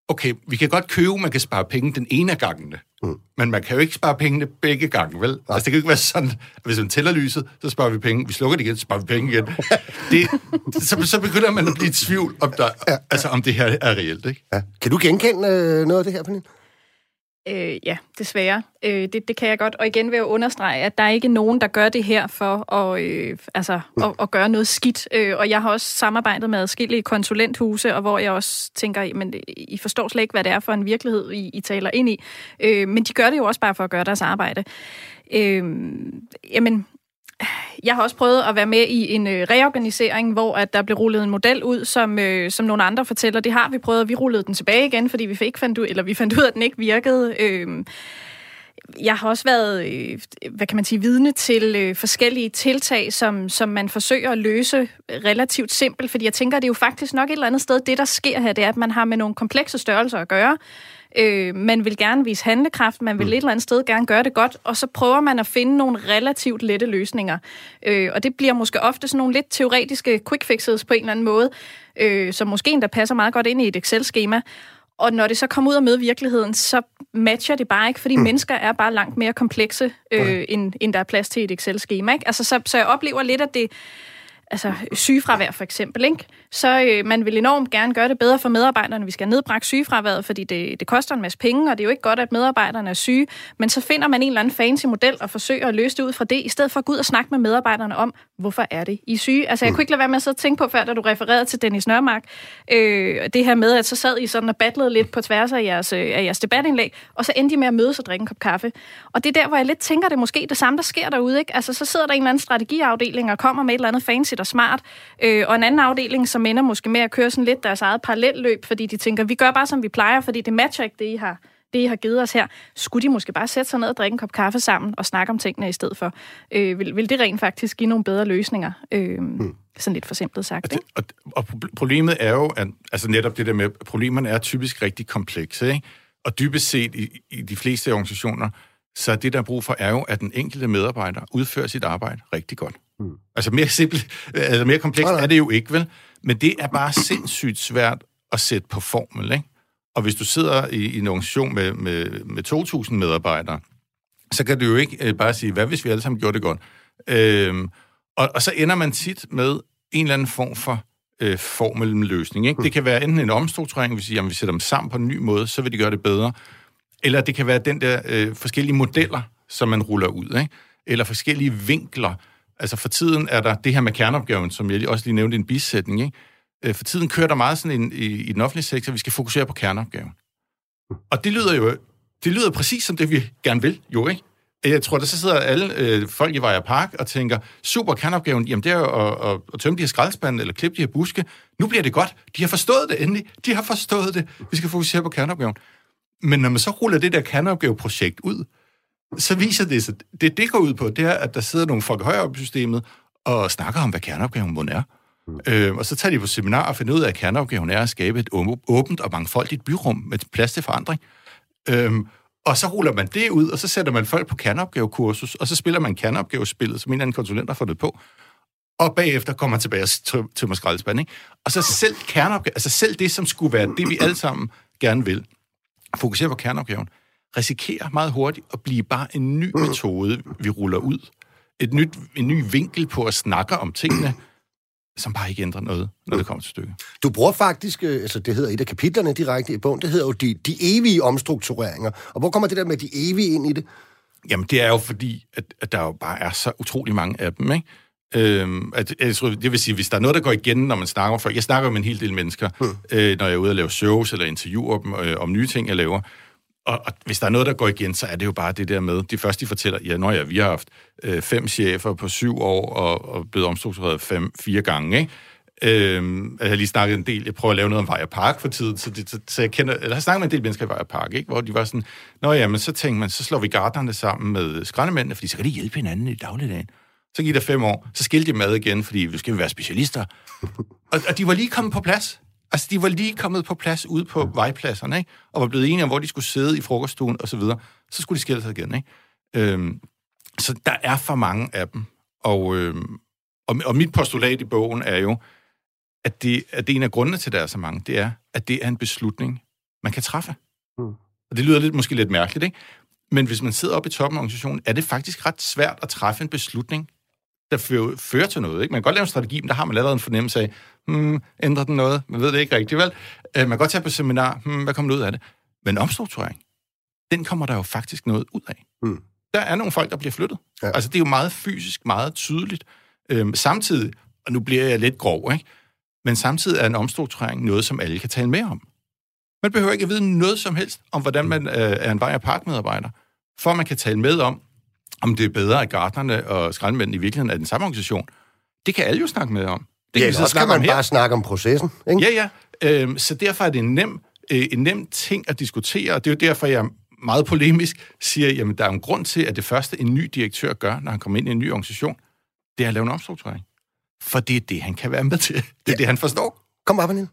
okay, vi kan godt købe, man kan spare penge den ene af gangene, mm. men man kan jo ikke spare pengene begge gange, vel? Altså, det kan jo ikke være sådan, at hvis man tæller lyset, så sparer vi penge. Vi slukker det igen, så sparer vi penge igen. Det, så, så begynder man at blive i tvivl, om, der, altså, om det her er reelt, ikke? Ja. Kan du genkende øh, noget af det her, Pernille? Øh, ja, desværre. Øh, det, det kan jeg godt. Og igen vil jeg understrege, at der er ikke nogen, der gør det her for at, øh, altså, at, at gøre noget skidt. Øh, og jeg har også samarbejdet med adskillige konsulenthuse, og hvor jeg også tænker, men I forstår slet ikke, hvad det er for en virkelighed, I, I taler ind i. Øh, men de gør det jo også bare for at gøre deres arbejde. Øh, jamen, jeg har også prøvet at være med i en øh, reorganisering, hvor at der blev rullet en model ud, som, øh, som nogle andre fortæller. Det har vi prøvet, og vi rullede den tilbage igen, fordi vi fik fandt ud, eller vi fandt ud af, at den ikke virkede. Øh, jeg har også været, øh, hvad kan man sige, vidne til øh, forskellige tiltag, som, som man forsøger at løse relativt simpelt, fordi jeg tænker, det er jo faktisk nok et eller andet sted, det der sker her, det er, at man har med nogle komplekse størrelser at gøre. Øh, man vil gerne vise handlekraft, man vil mm. et eller andet sted gerne gøre det godt, og så prøver man at finde nogle relativt lette løsninger. Øh, og det bliver måske ofte sådan nogle lidt teoretiske quick fixes på en eller anden måde, øh, som måske endda passer meget godt ind i et Excel-skema. Og når det så kommer ud og møde virkeligheden, så matcher det bare ikke, fordi mm. mennesker er bare langt mere komplekse, øh, okay. end, end der er plads til i et Excel-skema. Ikke? Altså, så, så jeg oplever lidt, at det altså sygefravær for eksempel, ikke? så øh, man vil enormt gerne gøre det bedre for medarbejderne. Vi skal nedbrække sygefraværet, fordi det, det koster en masse penge, og det er jo ikke godt, at medarbejderne er syge. Men så finder man en eller anden fancy model og forsøger at løse det ud fra det, i stedet for at gå ud og snakke med medarbejderne om, hvorfor er det, I er syge? Altså, jeg kunne ikke lade være med at sidde og tænke på, før da du refererede til Dennis Nørmark, øh, det her med, at så sad I sådan og battlede lidt på tværs af jeres, øh, af jeres debatindlæg, og så endte I med at mødes og drikke en kop kaffe. Og det er der, hvor jeg lidt tænker, det er måske det samme, der sker derude. Ikke? Altså, så sidder der en eller anden strategiafdeling og kommer med et eller andet fancy og smart, øh, og en anden afdeling, som ender måske med at køre sådan lidt deres eget parallelløb, fordi de tænker, vi gør bare, som vi plejer, fordi det matcher ikke det, I har det, I har givet os her, skulle de måske bare sætte sig ned og drikke en kop kaffe sammen og snakke om tingene i stedet for? Øh, vil, vil det rent faktisk give nogle bedre løsninger? Øh, mm. Sådan lidt forsimplet sagt, Og, det, ikke? og, og proble- problemet er jo, at altså netop det der med, problemerne er typisk rigtig komplekse, ikke? Og dybest set i, i de fleste organisationer, så det, der er brug for, er jo, at den enkelte medarbejder udfører sit arbejde rigtig godt. Mm. Altså mere simpelt, altså mere komplekst er det jo ikke, vel? Men det er bare sindssygt svært at sætte på formel, ikke? Og hvis du sidder i, i en organisation med, med, med 2.000 medarbejdere, så kan du jo ikke øh, bare sige, hvad hvis vi alle sammen gjorde det godt? Øhm, og, og så ender man tit med en eller anden form for øh, formelløsning. Ikke? Det kan være enten en omstrukturering, hvis jamen, vi sætter dem sammen på en ny måde, så vil de gøre det bedre. Eller det kan være den der øh, forskellige modeller, som man ruller ud. Ikke? Eller forskellige vinkler. Altså for tiden er der det her med kerneopgaven, som jeg også lige nævnte i en bisætning. Ikke? Øh, for tiden kører der meget sådan en, i, i den offentlige sektor, at vi skal fokusere på kerneopgaven. Og det lyder jo det lyder præcis som det, vi gerne vil, jo ikke? Jeg tror, der så sidder alle øh, folk i Vejer Park og tænker, super kerneopgaven, jamen det er jo at, at, at tømme de her skraldespande eller klippe de her buske. Nu bliver det godt. De har forstået det endelig. De har forstået det. Vi skal fokusere på kerneopgaven. Men når man så ruller det der kerneopgaveprojekt ud, så viser det sig, det det går ud på, det er, at der sidder nogle folk højere op i systemet og snakker om, hvad kerneopgaven må er. Mm. Øh, og så tager de på seminar og finder ud af, at kerneopgaven er at skabe et åbent og mangfoldigt byrum med plads til forandring. Øhm, Og så ruller man det ud, og så sætter man folk på kerneopgavekursus, og så spiller man kerneopgavespillet, som en eller anden konsulent har fundet på. Og bagefter kommer man tilbage til, til mig ikke? Og så selv kerneopgave, altså selv det, som skulle være det, vi alle sammen gerne vil, fokusere på kerneopgaven, risikerer meget hurtigt at blive bare en ny metode, vi ruller ud. Et nyt, en ny vinkel på at snakke om tingene, som bare ikke ændrer noget, når det kommer til stykket. Du bruger faktisk, øh, altså det hedder et af kapitlerne direkte i bogen, det hedder jo de, de evige omstruktureringer. Og hvor kommer det der med de evige ind i det? Jamen, det er jo fordi, at, at der jo bare er så utrolig mange af dem, ikke? Øhm, at, jeg tror, det vil sige, hvis der er noget, der går igen, når man snakker folk. Jeg snakker med en hel del mennesker, hmm. øh, når jeg er ude og lave shows eller interviewer dem øh, om nye ting, jeg laver. Og, og hvis der er noget, der går igen, så er det jo bare det der med, de første de fortæller, ja, når ja, vi har haft øh, fem chefer på syv år, og, og blevet omstruktureret fem, fire gange, ikke? Øhm, jeg har lige snakket en del, jeg prøver at lave noget om Vejer Park for tiden, så, det, så, så jeg kender, eller jeg har snakket med en del mennesker i Vejer Park, ikke? hvor de var sådan, nå ja, men så tænkte man, så slår vi gardnerne sammen med skraldemændene, fordi så kan de hjælpe hinanden i dagligdagen. Så gik der fem år, så skilte de mad igen, fordi vi skal være specialister. Og, og de var lige kommet på plads. Altså, de var lige kommet på plads ude på vejpladserne, ikke? og var blevet enige om, hvor de skulle sidde i frokoststuen og så videre. Så skulle de skille sig igen. Ikke? Øhm, så der er for mange af dem. Og, øhm, og, og mit postulat i bogen er jo, at det, at det er en af grundene til, at der er så mange, det er, at det er en beslutning, man kan træffe. Mm. Og det lyder lidt, måske lidt mærkeligt, ikke? Men hvis man sidder oppe i toppen af organisationen, er det faktisk ret svært at træffe en beslutning, der fører, fører til noget. Ikke? Man kan godt lave en strategi, men der har man allerede en fornemmelse af, hmm, ændrer den noget? Man ved det ikke rigtigt, vel? Øh, man kan godt tage på seminar, hmm, hvad kommer der ud af det? Men omstrukturering, den kommer der jo faktisk noget ud af. Mm. Der er nogle folk, der bliver flyttet. Ja. Altså, det er jo meget fysisk, meget tydeligt. Øhm, samtidig, og nu bliver jeg lidt grov, ikke? men samtidig er en omstrukturering noget, som alle kan tale med om. Man behøver ikke at vide noget som helst om, hvordan man øh, er en vej- og parkmedarbejder, for man kan tale med om, om det er bedre, at gardnerne og skraldemændene i virkeligheden er den samme organisation. Det kan alle jo snakke med om. Det ja, kan så kan man bare snakke om processen. Ikke? Ja, ja. Øhm, så derfor er det en nem, øh, en nem ting at diskutere, og det er jo derfor, jeg meget polemisk siger, jamen der er en grund til, at det første, en ny direktør gør, når han kommer ind i en ny organisation, det er at lave en omstrukturering. For det er det, han kan være med til. Det er ja. det, han forstår. Kom op, Anil.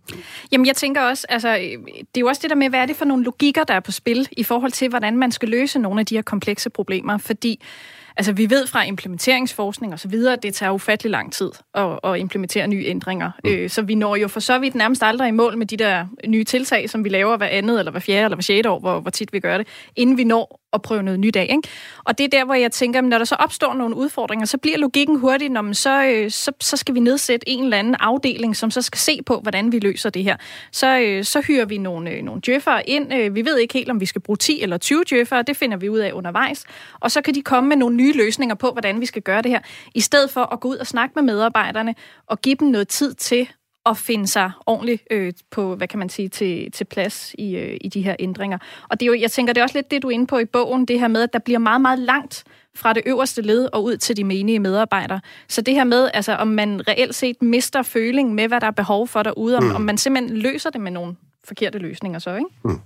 Jamen, jeg tænker også, altså, det er jo også det der med, hvad er det for nogle logikker, der er på spil i forhold til, hvordan man skal løse nogle af de her komplekse problemer. Fordi Altså, vi ved fra implementeringsforskning og så videre, at det tager ufattelig lang tid at, at implementere nye ændringer. Mm. Øh, så vi når jo for så vidt nærmest aldrig i mål med de der nye tiltag, som vi laver hver andet, eller hver fjerde, eller hver sjette år, hvor, hvor tit vi gør det, inden vi når at prøve noget nyt af. Ikke? Og det er der, hvor jeg tænker, at når der så opstår nogle udfordringer, så bliver logikken hurtigt, når man så, øh, så, så skal vi nedsætte en eller anden afdeling, som så skal se på, hvordan vi løser det her. Så, øh, så hyrer vi nogle, øh, nogle djøffere ind. Vi ved ikke helt, om vi skal bruge 10 eller 20 djøffere. Det finder vi ud af undervejs. Og så kan de komme med nogle nye løsninger på, hvordan vi skal gøre det her, i stedet for at gå ud og snakke med medarbejderne og give dem noget tid til at finde sig ordentligt øh, på, hvad kan man sige, til, til plads i, øh, i de her ændringer. Og det er jo, jeg tænker, det er også lidt det, du er inde på i bogen, det her med, at der bliver meget, meget langt fra det øverste led og ud til de menige medarbejdere. Så det her med, altså om man reelt set mister føling med, hvad der er behov for derude, om, mm. om man simpelthen løser det med nogle forkerte løsninger så, ikke? Mm.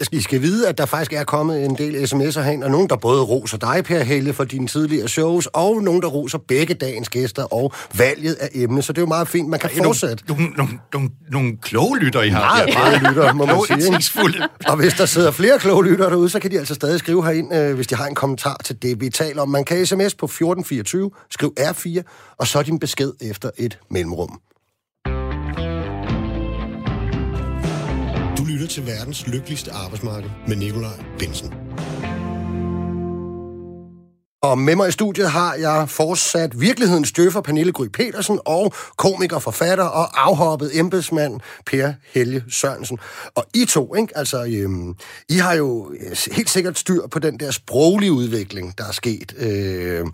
Jo. I skal vide, at der faktisk er kommet en del sms'er hen, og nogen, der både roser dig, Per Helle, for dine tidligere shows, og nogen, der roser begge dagens gæster og valget af emne. Så det er jo meget fint. Man kan ja, fortsætte. Nogle, nogle, nogle, nogle, nogle kloge lytter, I har. Meget, meget lytter, må man sige. og hvis der sidder flere kloge lytter derude, så kan de altså stadig skrive herind, øh, hvis de har en kommentar til det, vi taler om. Man kan sms på 1424, skriv R4, og så din besked efter et mellemrum. Nøgle til verdens lykkeligste arbejdsmarked med Nikolaj Bensen. Og med mig i studiet har jeg fortsat virkelighedens døffer Pernille Gry Petersen og komiker, forfatter og afhoppet embedsmand Per Helge Sørensen. Og I to, ikke? Altså, øhm, I har jo øh, helt sikkert styr på den der sproglige udvikling, der er sket. Øh,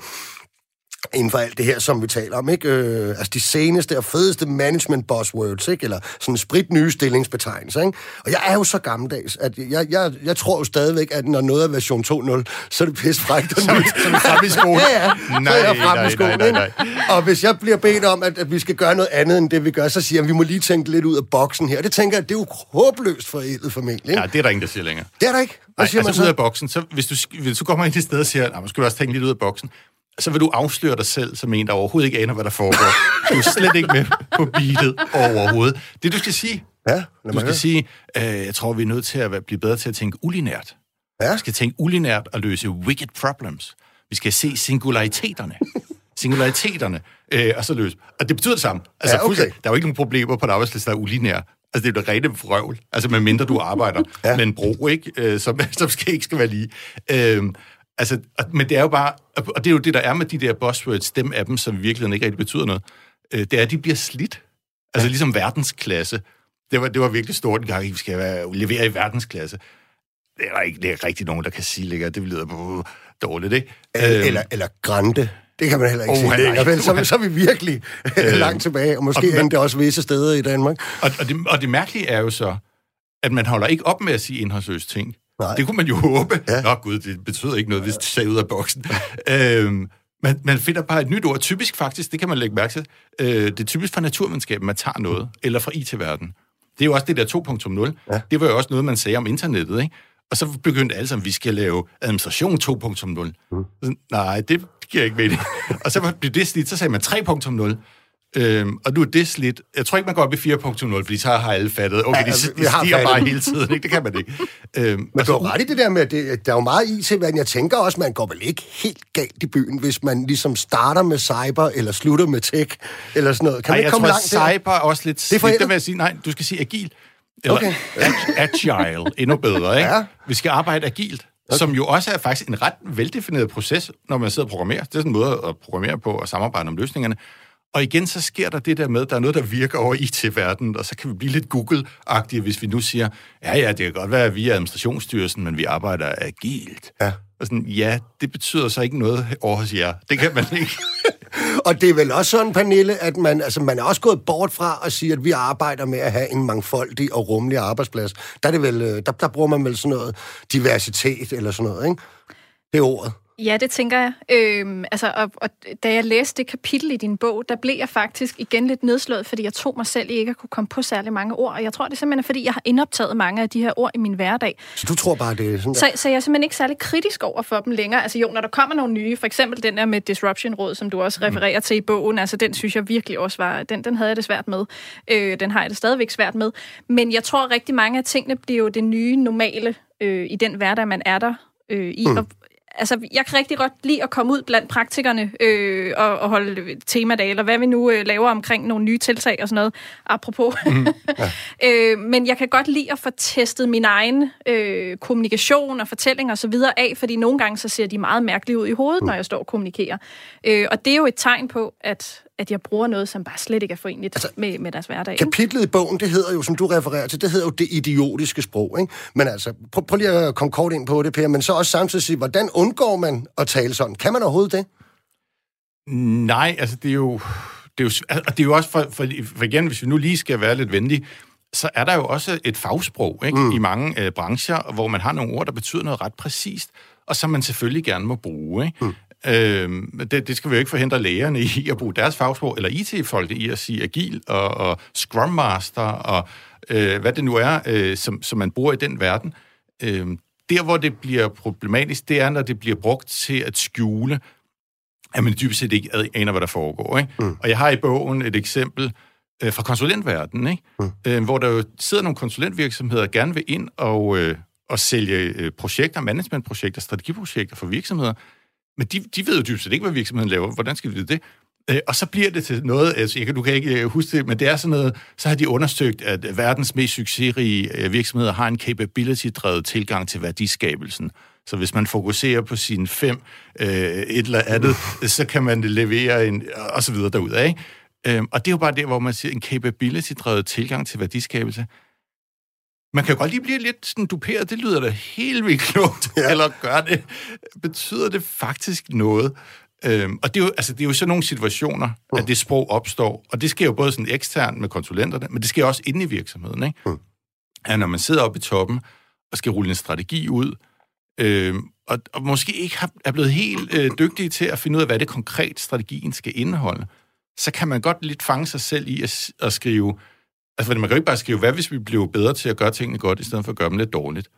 inden for alt det her, som vi taler om, ikke? Øh, altså de seneste og fedeste management buzzwords, ikke? Eller sådan sprit nye stillingsbetegnelser, ikke? Og jeg er jo så gammeldags, at jeg, jeg, jeg tror jo stadigvæk, at når noget er version 2.0, så er det pisse frækt. Så, så er frem i skolen. ja, ja. Nej, så er jeg frem i skolen, nej, nej, nej. Og hvis jeg bliver bedt om, at, at vi skal gøre noget andet end det, vi gør, så siger jeg, at vi må lige tænke lidt ud af boksen her. Det tænker jeg, det er jo håbløst for ældre familie, ikke? Ja, det er der ingen, der siger længere. Det er der ikke. Hvad Nej, siger altså man så? ud af boksen. Så hvis du, hvis du kommer ind til sted og siger, at man skal også tænke lidt ud af boksen, så vil du afsløre dig selv som en, der overhovedet ikke aner, hvad der foregår. Du er slet ikke med på beatet overhovedet. Det, du skal sige, Ja, du skal høre. sige, øh, jeg tror, vi er nødt til at være- blive bedre til at tænke ulinært. Ja. Vi skal tænke ulinært og løse wicked problems. Vi skal se singulariteterne. singulariteterne, øh, og så løse. Og det betyder det samme. Altså, Ja, okay. Der er jo ikke nogen problemer på en arbejdsplads, der er ulinær. Altså, det er jo det rene vrøvl. Altså, medmindre du arbejder Ja. med en bro, ikke? Øh, som, som skal, ikke skal være lige. Øhm, altså, og- men det er jo bare... Og det er jo det, der er med de der buzzwords, dem af dem, som i virkeligheden ikke rigtig betyder noget. Øh, det er, at de bliver slidt. Altså, ligesom verdensklasse. Det var, det var virkelig stort en gang, vi skal være, levere i verdensklasse. Det er der ikke det er rigtig nogen, der kan sige længere. Det lyder på dårligt, ikke? Eller, eller, eller grande. Det kan man heller ikke Åh, sige længere. Vel, så, så er vi virkelig langt tilbage, og måske og- endda også visse steder i Danmark. Og, og, det, og det mærkelige er jo så, at man holder ikke op med at sige indholdsløse ting. Nej. Det kunne man jo håbe. Ja. Nå gud, det betyder ikke noget, hvis det ser ud af boksen. øhm, man, man finder bare et nyt ord. Typisk faktisk, det kan man lægge mærke til, øh, det er typisk fra naturvidenskaben, man tager noget, eller fra IT-verdenen. Det er jo også det der 2.0. Ja. Det var jo også noget, man sagde om internettet, ikke? Og så begyndte alle sammen, at vi skal lave administration 2.0. Mm. Nej, det giver ikke mening. og så blev det slidt, så sagde man 3.0. Øhm, og nu er det slidt. Jeg tror ikke, man går op i 4.0, fordi så har alle fattet. Okay, Ja, de, altså, de har stiger fattet. bare hele tiden, ikke? Det kan man ikke. Øhm, Men du har ret i det der med, at det, der er jo meget IT-verden. Jeg tænker også, man går vel ikke helt galt i byen, hvis man ligesom starter med cyber, eller slutter med tech, eller sådan noget. Kan man Ej, ikke komme langt der? cyber er også lidt er slidt. Det vil jeg sige, nej, du skal sige agil. Eller Okay. ag- agile, endnu bedre, ikke? Ja. Vi skal arbejde agilt, okay. som jo også er faktisk en ret veldefineret proces, når man sidder og programmerer. Det er sådan en måde at programmere på og samarbejde om løsningerne. Og igen, så sker der det der med, at der er noget, der virker over IT-verdenen, og så kan vi blive lidt Google-agtige, hvis vi nu siger, ja, ja, det kan godt være, at vi er administrationsstyrelsen, men vi arbejder agilt. Ja. Og sådan, ja, det betyder så ikke noget over hos jer. Det kan man ikke. Og det er vel også sådan, Pernille, at man, altså, man er også gået bort fra at sige, at vi arbejder med at have en mangfoldig og rummelig arbejdsplads. Der, er det vel, øh, der, der bruger man vel sådan noget diversitet eller sådan noget, ikke? Det er ordet. Ja, det tænker jeg. Øhm, altså, og, og da jeg læste det kapitel i din bog, der blev jeg faktisk igen lidt nedslået, fordi jeg tog mig selv i ikke at kunne komme på særlig mange ord. Og jeg tror, det er simpelthen, fordi jeg har indoptaget mange af de her ord i min hverdag. Så du tror bare, det er sådan der? Så, så jeg er simpelthen ikke særlig kritisk over for dem længere. Altså jo, når der kommer nogle nye, for eksempel den der med Disruption Råd, som du også refererer til i bogen, altså den synes jeg virkelig også var, den, den havde jeg det svært med. Øh, den har jeg det stadigvæk svært med. Men jeg tror rigtig mange af tingene bliver jo det nye normale øh, i den hverdag, man er der øh, i. Mm. Og, altså, jeg kan rigtig godt lide at komme ud blandt praktikerne øh, og, og holde temadag, eller hvad vi nu øh, laver omkring nogle nye tiltag og sådan noget, apropos. Mm, ja. øh, men jeg kan godt lide at få testet min egen øh, kommunikation og fortælling og så videre af, fordi nogle gange så ser de meget mærkeligt ud i hovedet, mm. når jeg står og kommunikerer. Øh, og det er jo et tegn på, at, at jeg bruger noget, som bare slet ikke er forenligt altså, med, med deres hverdag. ikke? Kapitlet i bogen, det hedder jo, som du refererer til, det hedder jo det idiotiske sprog, ikke? Men altså, prøv, prøv lige at komme kort ind på det, Per, men så også samtidig sige, hvordan undgår man at tale sådan? Kan man overhovedet det? Nej, altså det er jo... Det er jo, det er jo også for, for, for igen, hvis vi nu lige skal være lidt venlige, så er der jo også et fagsprog ikke? Mm. i mange øh, brancher, hvor man har nogle ord, der betyder noget ret præcist, og som man selvfølgelig gerne må bruge. Ikke? Mm. Øhm, det, det skal vi jo ikke forhindre lægerne i at bruge deres fagsprog, eller IT-folk i at sige agil og, og Scrum Master, og øh, hvad det nu er, øh, som, som man bruger i den verden. Øhm, der, hvor det bliver problematisk, det er, når det bliver brugt til at skjule at man dybest set ikke aner, hvad der foregår. Ikke? Mm. Og jeg har i bogen et eksempel øh, fra konsulentverdenen, ikke? Mm. Øh, hvor der jo sidder nogle konsulentvirksomheder, der gerne vil ind og, øh, og sælge øh, projekter, managementprojekter, strategiprojekter for virksomheder, men de, de ved jo dybest set ikke, hvad virksomheden laver. Hvordan skal de vide det? Øh, og så bliver det til noget, altså, jeg kan, du kan ikke øh, huske det, men det er sådan noget, så har de undersøgt, at verdens mest succesrige øh, virksomheder har en capability-drevet tilgang til værdiskabelsen. Så hvis man fokuserer på sine fem øh, et eller andet, så kan man levere en, og så videre derudad, ikke? Øhm, og det er jo bare der, hvor man siger, en capability-drevet tilgang til værdiskabelse. Man kan jo godt lige blive lidt sådan duperet, det lyder da helt vildt klogt, ja. eller gør det, betyder det faktisk noget? Øhm, og det er, jo, altså, det er jo sådan nogle situationer, mm. at det sprog opstår, og det sker jo både sådan eksternt med konsulenterne, men det sker også inde i virksomheden, ikke? Mm. At når man sidder oppe i toppen og skal rulle en strategi ud, øhm, og, og måske ikke har, er blevet helt øh, dygtige til at finde ud af, hvad det konkret strategien skal indeholde, så kan man godt lidt fange sig selv i at, at skrive, altså fordi man kan jo ikke bare skrive, hvad hvis vi blev bedre til at gøre tingene godt, i stedet for at gøre dem lidt dårligt.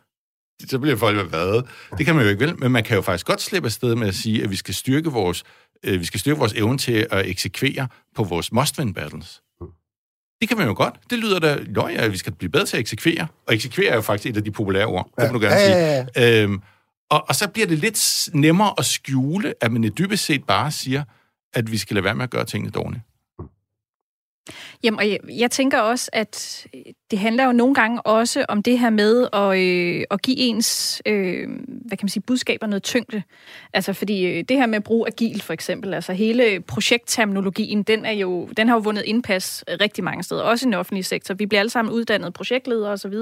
Så bliver folk hvad? Det kan man jo ikke vel, men man kan jo faktisk godt slippe afsted med at sige, at vi skal styrke vores øh, vi skal styrke vores evne til at eksekvere på vores must-win battles. Det kan man jo godt. Det lyder da, jo ja, vi skal blive bedre til at eksekvere. Og eksekvere er jo faktisk et af de populære ord, det må du gerne Ja, sige. ja, ja. Øhm, og, og så bliver det lidt nemmere at skjule, at man i dybest set bare siger, at vi skal lade være med at gøre tingene dårligt. Jamen, og jeg, jeg tænker også, at det handler jo nogle gange også om det her med at, øh, at give ens, øh, hvad kan man sige, budskaber noget tyngde. Altså, fordi øh, det her med at bruge agil, for eksempel, altså hele projektterminologien, den, er jo, den har jo vundet indpas rigtig mange steder, også i den offentlige sektor. Vi bliver alle sammen uddannet projektledere osv.,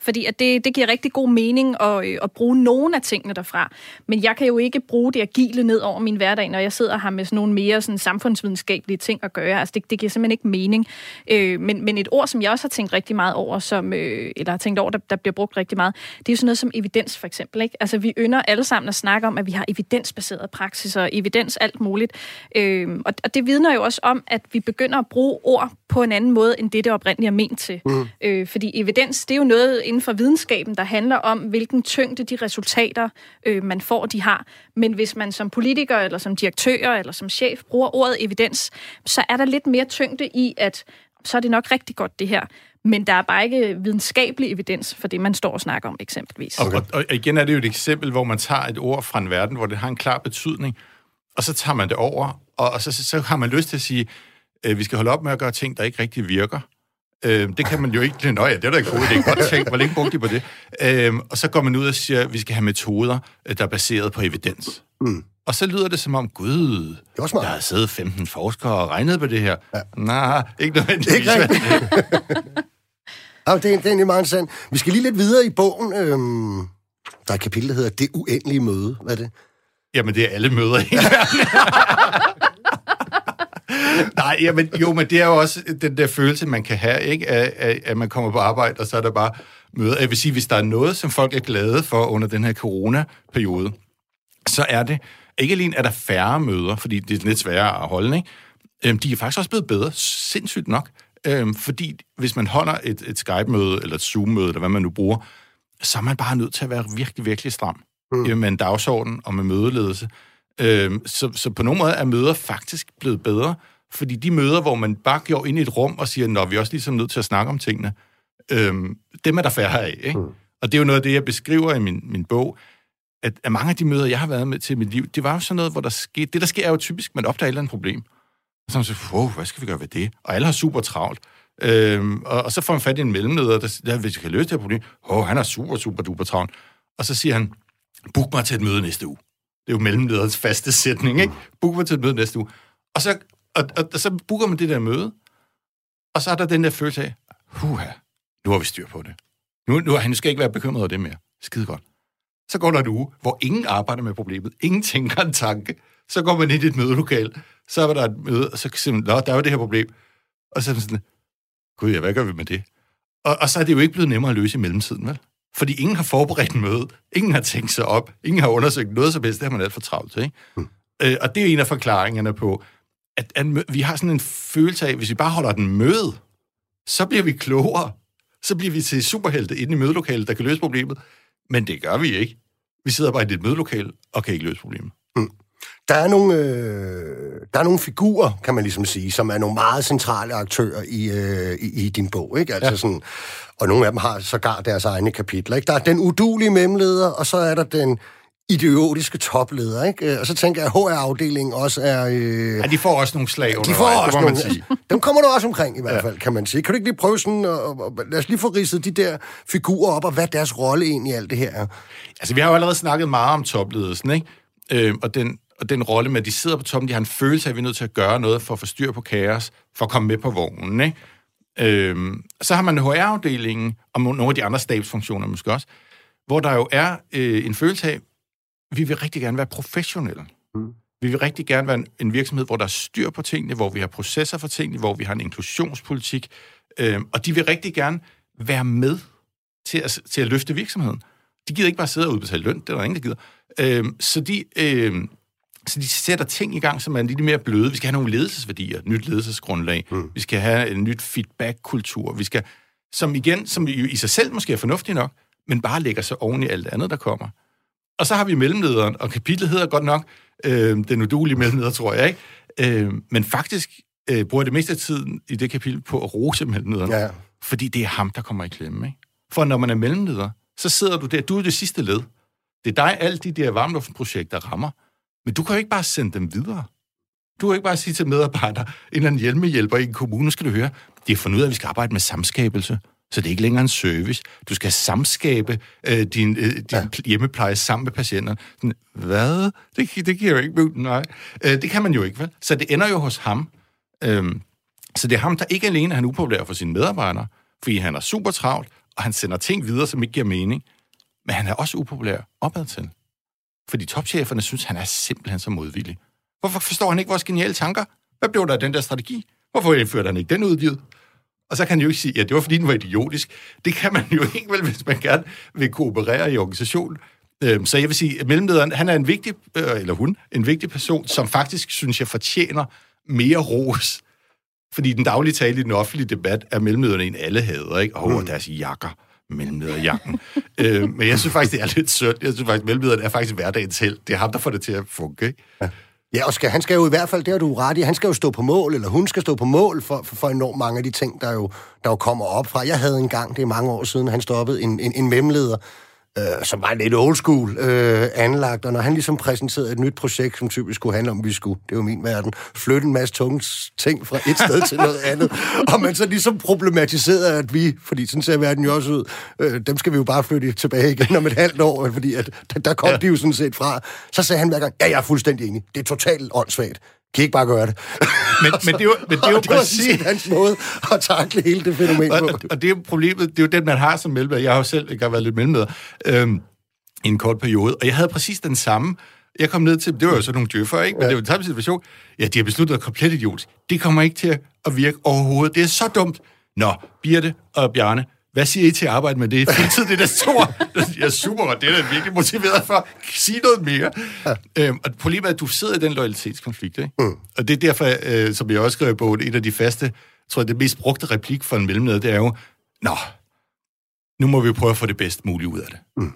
fordi at det, det giver rigtig god mening at, øh, at bruge nogle af tingene derfra. Men jeg kan jo ikke bruge det agile ned over min hverdag, når jeg sidder her med sådan nogle mere sådan samfundsvidenskabelige ting at gøre. Altså, det, det giver simpelthen ikke mening. Øh, men, men et ord, som jeg også har tænkt rigtig meget over, som, øh, eller har tænkt over, der, der bliver brugt rigtig meget, det er jo sådan noget som evidens, for eksempel. Ikke? Altså, vi ynder alle sammen at snakke om, at vi har evidensbaseret praksis og evidens alt muligt. Øh, og, og det vidner jo også om, at vi begynder at bruge ord på en anden måde, end det, det oprindeligt er ment til. Mm. Øh, fordi evidens, det er jo noget inden for videnskaben, der handler om, hvilken tyngde de resultater, øh, man får, de har. Men hvis man som politiker, eller som direktør, eller som chef bruger ordet evidens, så er der lidt mere tyngde i, at så er det nok rigtig godt det her. Men der er bare ikke videnskabelig evidens for det, man står og snakker om eksempelvis. Og, og, og igen er det jo et eksempel, hvor man tager et ord fra en verden, hvor det har en klar betydning, og så tager man det over, og, og så, så, så har man lyst til at sige, øh, vi skal holde op med at gøre ting, der ikke rigtig virker. Øh, det kan man jo ikke... Nå ja, det er da ikke god idé. Godt tænkt. Hvor længe brugte de på det? Øh, og så går man ud og siger, at vi skal have metoder, øh, der er baseret på evidens. Mm. Og så lyder det som om, gud, der har siddet 15 forskere og regnet på det her. Ja. Nej, ikke nødvendigvis. Ikke rigtigt. Ja, det, er, det er egentlig meget interessant. Vi skal lige lidt videre i bogen. Øhm, der er et kapitel, der hedder Det uendelige møde. Hvad er det? Jamen, det er alle møder i Nej, jamen, jo, men det er jo også den der følelse, man kan have, ikke? At, at, at man kommer på arbejde, og så er der bare møder. Jeg vil sige, hvis der er noget, som folk er glade for under den her corona-periode, så er det, ikke alene er der færre møder, fordi det er lidt sværere at holde, ikke? Øhm, de er faktisk også blevet bedre, sindssygt nok. Øhm, fordi hvis man holder et, et Skype-møde, eller et Zoom-møde, eller hvad man nu bruger, så er man bare nødt til at være virkelig, virkelig stram mm. med en dagsorden og med mødeledelse. Øhm, så, så på nogle måder er møder faktisk blevet bedre, fordi de møder, hvor man bare går ind i et rum og siger, nå, vi er også ligesom nødt til at snakke om tingene, øhm, dem er der færre af, ikke? Mm. Og det er jo noget af det, jeg beskriver i min, min bog, at, at mange af de møder, jeg har været med til i mit liv, det var jo sådan noget, hvor der skete... Det, der sker, er jo typisk, man opdager et eller andet problem. Og så er man siger, wow, hvad skal vi gøre ved det? Og alle har super travlt. Øhm, og, og så får man fat i en mellemleder, der siger, hvis vi kan løse det her problem, åh, oh, han er super, super duper travlt. Og så siger han, book mig til et møde næste uge. Det er jo mellemlederens faste sætning, ikke? Book mig til et møde næste uge. Og så, og, og, og så booker man det der møde, og så er der den der følelse af, huha, nu har vi styr på det. Nu, nu, nu skal jeg ikke være bekymret over det mere. Skide godt. Så går der en uge, hvor ingen arbejder med problemet. Ingen tænker en tanke. Så går man ind i et mødelokal. Så er der et møde, og så man, Nå, der er jo det her problem. Og så er man sådan, gud ja, hvad gør vi med det? Og, og så er det jo ikke blevet nemmere at løse i mellemtiden, vel? Fordi ingen har forberedt en møde. Ingen har tænkt sig op. Ingen har undersøgt noget som helst. Det har man alt for travlt til, ikke? Mm. Øh, og det er en af forklaringerne på, at, at vi har sådan en følelse af, at hvis vi bare holder den møde, så bliver vi klogere. Så bliver vi til superhelte inde i mødelokalet, der kan løse problemet. Men det gør vi ikke. Vi sidder bare i et mødelokale og kan ikke løse problemet. Der er nogle, øh, der er nogle figurer, kan man ligesom sige, som er nogle meget centrale aktører i, øh, i, i din bog, ikke? Altså Ja. sådan, og nogle af dem har sågar deres egne kapitler, ikke? Der er den udulige mellemleder, og så er der den idiotiske topleder, ikke? Øh, Og så tænker jeg, at HR-afdelingen også er... Øh, Ja, de får også nogle slag de undervejs, får det også må man nogle... sige. Dem kommer du også omkring, i hvert fald, kan man sige. Kan du ikke lige prøve sådan... Og, og, lad os lige få ridset de der figurer op, og hvad deres rolle egentlig i alt det her er. Altså, vi har jo allerede snakket meget om topledelsen, ikke? Øh, og den, og den rolle med, at de sidder på toppen, de har en følelse af, at vi er nødt til at gøre noget for at få styr på kaos, for at komme med på vognen, ikke? Øh, så har man HR-afdelingen, og nogle af de andre stabsfunktioner måske også, hvor der jo er øh, en følelse af, vi vil rigtig gerne være professionelle. Mm. Vi vil rigtig gerne være en, en virksomhed, hvor der er styr på tingene, hvor vi har processer for tingene, hvor vi har en inklusionspolitik, øh, og de vil rigtig gerne være med til at, til at løfte virksomheden. De gider ikke bare sidde og udbetale løn, det er der ingen, der gider. Øh, så, de, øh, så de sætter ting i gang, som er lidt mere bløde. Vi skal have nogle ledelsesværdier, nyt ledelsesgrundlag. Mm. Vi skal have en nyt feedback-kultur. Vi skal, som igen, som i sig selv måske er fornuftigt nok, men bare lægger sig oven i alt andet, der kommer. Og så har vi mellemlederen, og kapitlet hedder godt nok øh, den udulige mellemleder, tror jeg, ikke? Øh, men faktisk øh, bruger det meste af tiden i det kapitel på at rose mellemlederen. Ja. Fordi det er ham, der kommer i klemme, ikke? For når man er mellemleder, så sidder du der, du er det sidste led. Det er dig, alle de der varmluftprojekter rammer. Men du kan jo ikke bare sende dem videre. Du kan ikke bare sige til medarbejdere, en eller anden hjælpehjælper i en kommune, skal du høre, det er fundet ud af, at vi skal arbejde med samskabelse. Så det er ikke længere en service. Du skal samskabe øh, din, øh, din ja. hjemmepleje sammen med patienterne. Sådan, Hvad? Det, det giver jo ikke mening. Nej. Øh, det kan man jo ikke, vel? Så det ender jo hos ham. Øhm, så det er ham, der ikke alene er han upopulær for sine medarbejdere, fordi han er super travlt, og han sender ting videre, som ikke giver mening. Men han er også upopulær opad til. Fordi topcheferne synes, han er simpelthen så modvillig. Hvorfor forstår han ikke vores geniale tanker? Hvad blev der af den der strategi? Hvorfor indførte han ikke den udgivet? Og så kan han jo ikke sige, ja, det var fordi, den var idiotisk. Det kan man jo ikke vel, hvis man gerne vil kooperere i organisationen. Øhm, Så jeg vil sige, at mellemlederen, han er en vigtig, øh, eller hun, en vigtig person, som faktisk, synes jeg, fortjener mere ros. Fordi den daglige tale i den offentlige debat er mellemlederne en alle hader, ikke? Åh, oh, deres jakker mellemlederjakken. øh, men jeg synes faktisk, det er lidt sødt. Jeg synes faktisk, mellemlederen er faktisk hverdagens held. Det er ham, der får det til at funke, ikke? Ja, Ja, og skal, han skal jo i hvert fald, det har du ret i, han skal jo stå på mål, eller hun skal stå på mål for, for, for enormt mange af de ting, der jo, der jo kommer op fra. Jeg havde engang, det er mange år siden, han stoppede en, en, en memleder, øh, som var lidt old school øh, anlagt, og når han ligesom præsenterede et nyt projekt, som typisk skulle handle om, at vi skulle, det var min verden, flytte en masse tunge ting fra et sted til noget andet, og man så ligesom problematiserede, at vi, fordi sådan ser verden jo også ud, øh, dem skal vi jo bare flytte tilbage igen om et halvt år, fordi at, der, der kom ja. de jo sådan set fra. Så sagde han hver gang, ja, jeg er fuldstændig enig, det er totalt åndssvagt. Kan I ikke bare gøre det? Men, men det er jo, men det er jo det præcis... præcis hans måde at takle hele det fænomen på. Og, og det er jo problemet, det er jo det, man har som mellemleder. Jeg har jo selv ikke været lidt mellemleder øhm, i en kort periode, og jeg havde præcis den samme. Jeg kom ned til, det var jo sådan nogle djøffer, ikke? Men ja. det var den samme situation. Ja, de har besluttet at komplet idiot. Det kommer ikke til at virke overhovedet. Det er så dumt. Nå, Birte og Bjarne, hvad siger I til at arbejde med det? Fuldtid, det er stor. Jeg er super, og det er da virkelig motiveret for sige noget mere. Ja. Øhm, og problemet er, at du sidder i den loyalitetskonflikt, ikke? Mm. Og det er derfor, øh, som jeg også skrev i bogen, et af de faste, tror jeg, det mest brugte replik for en mellemleder, det er jo, Nå, nu må vi prøve at få det bedst muligt ud af det. Mm.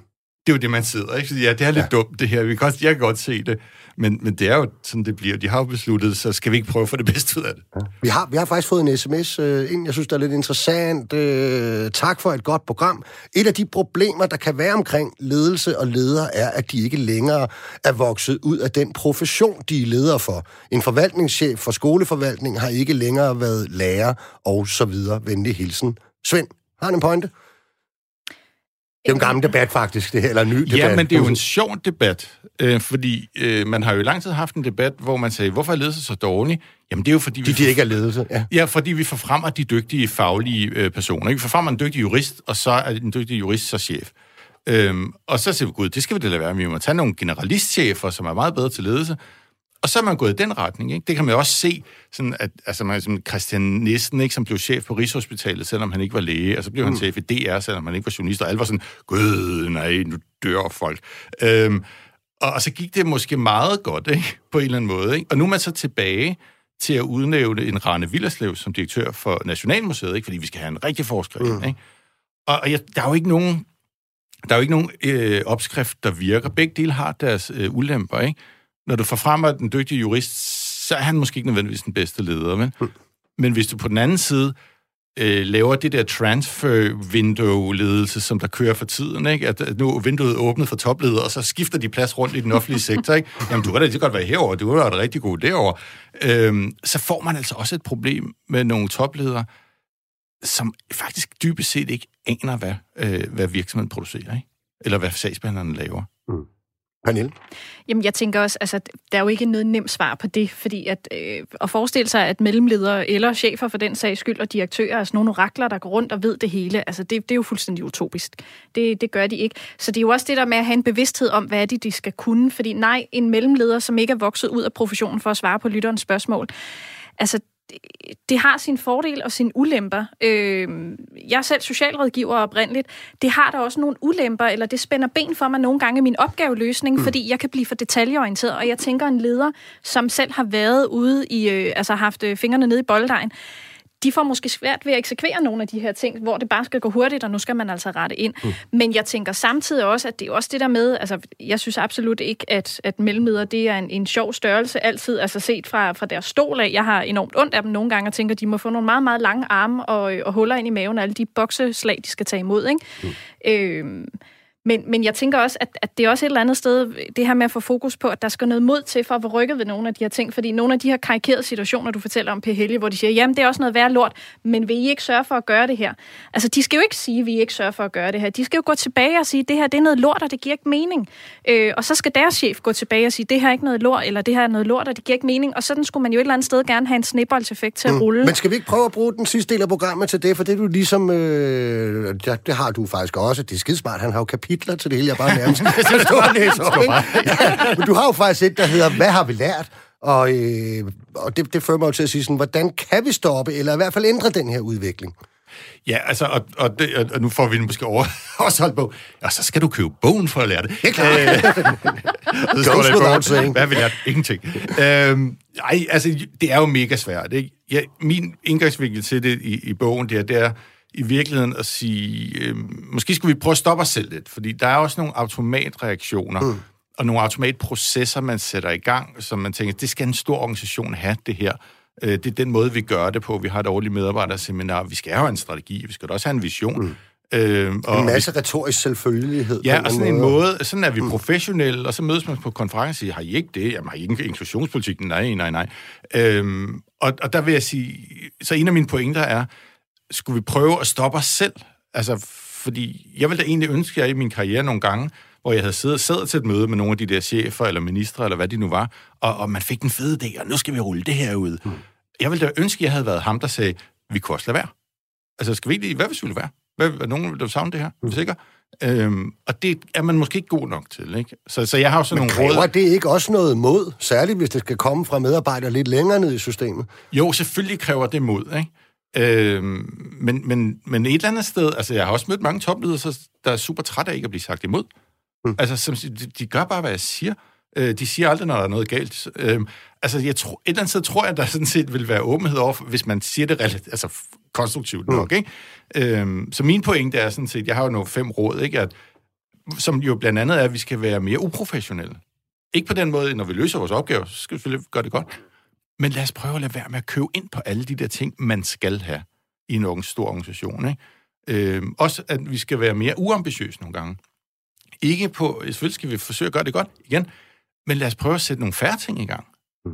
Det er jo det, man sidder, ikke? Så ja, det er lidt ja. dumt, det her. Vi kan også, jeg kan godt se det. Men, men det er jo sådan, det bliver. De har jo besluttet, så skal vi ikke prøve at få det bedste ud af det. Ja. Vi har, vi har faktisk fået en sms øh, ind, jeg synes, der er lidt interessant. Øh, tak for et godt program. Et af de problemer, der kan være omkring ledelse og ledere, er, at de ikke længere er vokset ud af den profession, de er ledere for. En forvaltningschef for skoleforvaltning har ikke længere været lærer og så videre. Venlig hilsen. Svend, har han en pointe? Det er en gammel debat, faktisk, det her, eller en ny debat. Ja, men det er jo en sjov debat, øh, fordi øh, man har jo i lang tid haft en debat, hvor man sagde, hvorfor er ledelse så dårlig? Jamen, det er jo fordi... De, de ikke er ledelse, ja. Ja, fordi vi forfremmer de dygtige faglige øh, personer. Vi forfremmer en dygtig jurist, og så er en dygtig jurist så chef. Øhm, og så siger vi, gud, det skal vi da lade være. Vi må tage nogle generalistchefer, som er meget bedre til ledelse. Og så er man gået i den retning. Ikke? Det kan man jo også se, sådan at, altså man, som Christian Nissen, ikke, som blev chef på Rigshospitalet, selvom han ikke var læge, og så blev han mm. chef i DR, selvom han ikke var journalist, og alle var sådan, gud, nej, nu dør folk. Øhm, og, og så gik det måske meget godt, ikke? på en eller anden måde. Ikke? Og nu er man så tilbage til at udnævne en Rane Villerslev som direktør for Nationalmuseet, ikke? fordi vi skal have en rigtig forskrift. Mm. Ikke? Og, og jeg, der er jo ikke nogen, der er jo ikke nogen øh, opskrift, der virker. Begge dele har deres øh, ulemper, ikke? Når du forfremmer den dygtige jurist, så er han måske ikke nødvendigvis den bedste leder. Men, mm. men hvis du på den anden side øh, laver det der transfer window-ledelse, som der kører for tiden, ikke? At, at nu er vinduet åbnet for topleder, og så skifter de plads rundt i den offentlige sektor. Ikke? Jamen, du kan da godt være herover, du kan da rigtig god derovre. Øhm, så får man altså også et problem med nogle topledere, som faktisk dybest set ikke aner, hvad, øh, hvad virksomheden producerer, ikke? eller hvad sagsbehandlerne laver. Mm. Pernille? Jamen, jeg tænker også, altså, der er jo ikke noget nemt svar på det, fordi at, øh, at forestille sig, at mellemledere eller chefer for den sags skyld og direktører er sådan nogle orakler, der går rundt og ved det hele, altså det, det er jo fuldstændig utopisk. Det, det gør de ikke. Så det er jo også det der med at have en bevidsthed om, hvad er det, de skal kunne, fordi nej, en mellemleder, som ikke er vokset ud af professionen for at svare på lytterens spørgsmål, altså det har sin fordel og sine ulemper. Øh, jeg er selv socialrådgiver oprindeligt. Det har der også nogle ulemper, eller det spænder ben for mig nogle gange i min opgaveløsning, mm. fordi jeg kan blive for detaljeorienteret, og jeg tænker en leder, som selv har været ude i, øh, altså haft øh, fingrene nede i bolddejen, de får måske svært ved at eksekvere nogle af de her ting, hvor det bare skal gå hurtigt, og nu skal man altså rette ind. Mm. Men jeg tænker samtidig også, at det er også det der med, altså jeg synes absolut ikke, at, at mellemledere, det er en, en sjov størrelse altid, altså set fra, fra deres stol af. Jeg har enormt ondt af dem nogle gange, og tænker, at de må få nogle meget, meget lange arme og, og huller ind i maven, og alle de bokseslag, de skal tage imod. Ikke? Mm. Øh, men, men jeg tænker også, at, at det er også et eller andet sted, det her med at få fokus på, at der skal noget mod til for at få rykket ved nogle af de her ting. Fordi nogle af de her karikerede situationer, du fortæller om, P. Helge, hvor de siger, jamen det er også noget værd lort, men vil I ikke sørge for at gøre det her? Altså de skal jo ikke sige, at vi ikke sørger for at gøre det her. De skal jo gå tilbage og sige, at det her det er noget lort, og det giver ikke mening. Øh, og så skal deres chef gå tilbage og sige, det her er ikke noget lort, eller det her er noget lort, og det giver ikke mening. Og sådan skulle man jo et eller andet sted gerne have en snibboldseffekt til at mm. rulle. Men skal vi ikke prøve at bruge den sidste del af programmet til det? For det du ligesom, øh, det, har du faktisk også. Det er skidesmart. Han har jo kapitler til det hele. Jeg bare nærmest ja, men du har jo faktisk et, der hedder, hvad har vi lært? Og, øh, og det, det fører mig jo til at sige sådan, hvordan kan vi stoppe, eller i hvert fald ændre den her udvikling? Ja, altså, og, og, det, og nu får vi måske over, også holdt på, og så skal du købe bogen for at lære det. Det er klart. Øh, så står der bogen, hvad har vi lært? Ingenting. Øhm, ej, altså, det er jo mega svært. Ikke? Ja, min indgangsvinkel til det i, i bogen, det er, det er, i virkeligheden at sige, øh, måske skulle vi prøve at stoppe os selv lidt, fordi der er også nogle automatreaktioner, mm. og nogle automatprocesser, man sætter i gang, som man tænker, det skal en stor organisation have, det her. Øh, det er den måde, vi gør det på. Vi har et årligt medarbejderseminar. Vi skal have en strategi. Vi skal også have en vision. Mm. Øh, og en masse vi, retorisk selvfølgelighed. Ja, og sådan en måde, sådan er vi mm. professionelle, og så mødes man på konference og siger, har I ikke det? Jamen, har I ikke inklusionspolitik? Nej, nej, nej. Øhm, og, og der vil jeg sige, så en af mine pointer er, skulle vi prøve at stoppe os selv? Altså, fordi jeg ville da egentlig ønske, at jeg i min karriere nogle gange, hvor jeg havde siddet, siddet til et møde med nogle af de der chefer eller ministre, eller hvad de nu var, og, og man fik den fede idé, og nu skal vi rulle det her ud. Mm. Jeg ville da ønske, at jeg havde været ham, der sagde, vi kunne også lade være. Altså, skal vi ikke hvad hvis vi ville være? Hvad, hvad, nogen vil savne det her? Mm. Sikker? Øhm, og det er man måske ikke god nok til, ikke? Så, så jeg har jo sådan Men nogle råd... det ikke også noget mod, særligt hvis det skal komme fra medarbejdere lidt længere ned i systemet? Jo, selvfølgelig kræver det mod, ikke? Øh, men, men, men et eller andet sted, altså jeg har også mødt mange topledere, der er super trætte af ikke at blive sagt imod. Mm. Altså, som, de, de gør bare, hvad jeg siger. Øh, de siger aldrig, når der er noget galt. Øh, altså, jeg tror, et eller andet sted tror jeg, der sådan set vil være åbenhed over, hvis man siger det relativt, altså konstruktivt nok, mm. ikke? Øh, så min pointe er sådan set, jeg har jo nogle fem råd, ikke? At, som jo blandt andet er, at vi skal være mere uprofessionelle. Ikke på den måde, når vi løser vores opgaver, så skal vi selvfølgelig gøre det godt. Men lad os prøve at lade være med at købe ind på alle de der ting, man skal have i en stor organisation. Ikke? Øh, også at vi skal være mere uambitiøse nogle gange. Ikke på, selvfølgelig skal vi forsøge at gøre det godt igen, men lad os prøve at sætte nogle færre ting i gang.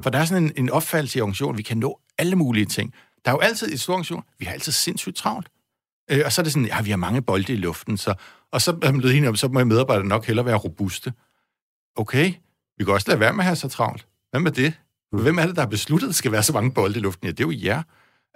For der er sådan en, en opfattelse i organisationen, vi kan nå alle mulige ting. Der er jo altid i stor organisation, vi har altid sindssygt travlt. Øh, og så er det sådan, ja, vi har mange bolde i luften, så, og så er man blevet om, så må medarbejdere nok hellere være robuste. Okay, vi kan også lade være med at have så travlt. Hvad med det? Hvem er det, der har besluttet, at der skal være så mange bolde i luften? Ja, det er jo jer.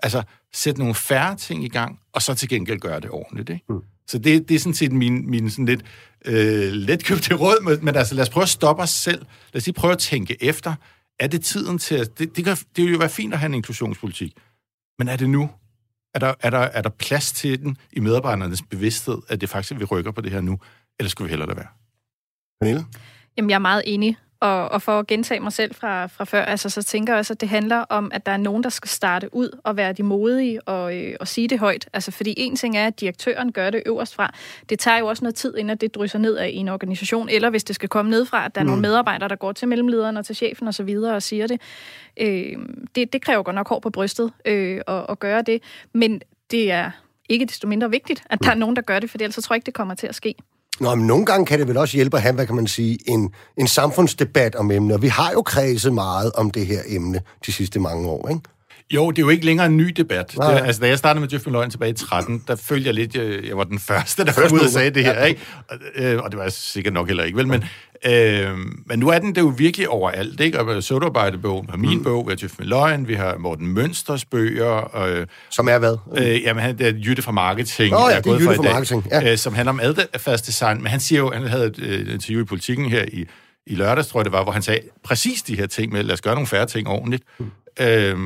Altså, sæt nogle færre ting i gang, og så til gengæld gøre det ordentligt. Ikke? Mm. Så det, det er sådan set min, min sådan lidt øh, letkøbte råd, men altså lad os prøve at stoppe os selv. Lad os lige prøve at tænke efter. Er det tiden til at... Det, det, kan, det vil jo være fint at have en inklusionspolitik, men er det nu? Er der, er der, er der plads til den i medarbejdernes bevidsthed, at det faktisk, vi rykker på det her nu, eller skulle vi hellere lade være? Pernille? Jamen, jeg er meget enig. Og, og for at gentage mig selv fra, fra før, altså, så tænker jeg også, at det handler om, at der er nogen, der skal starte ud og være de modige og, øh, og sige det højt. Altså, fordi en ting er, at direktøren gør det øverst fra. Det tager jo også noget tid, inden det drysser ned af en organisation, eller hvis det skal komme ned fra, at der er mm. nogle medarbejdere, der går til mellemlederen og til chefen osv. Og, og siger det. Øh, det. Det kræver godt nok hår på brystet øh, at, at gøre det, men det er ikke desto mindre vigtigt, at der er nogen, der gør det, for ellers så tror jeg ikke, det kommer til at ske. Nå, men nogle gange kan det vel også hjælpe at have, hvad kan man sige, en, en samfundsdebat om emner. Vi har jo kredset meget om det her emne de sidste mange år, ikke? Jo, det er jo ikke længere en ny debat. Det, altså, da jeg startede med Jeff Løgn tilbage i 13, der følte jeg lidt, jeg, jeg var den første, der kom ud og sagde det her, ikke? Og, øh, og det var jeg sikkert nok heller ikke, vel? Men, øh, men nu er den det jo virkelig overalt, ikke? Og Sodaarbejde-bogen har min mm. bog, vi har Jeff Løgn, vi har Morten Mønsters bøger. Øh, som er hvad? Øh, jamen, han er Jytte fra Marketing. Åh oh, ja, det er Jytte fra Marketing, ja. Øh, som handler om adfærdsdesign, men han siger jo, han havde et øh, interview i Politiken her i, i lørdags, tror jeg det var, hvor han sagde præcis de her ting med, lad os gøre nogle færre ting ordentligt. Mm. Øh,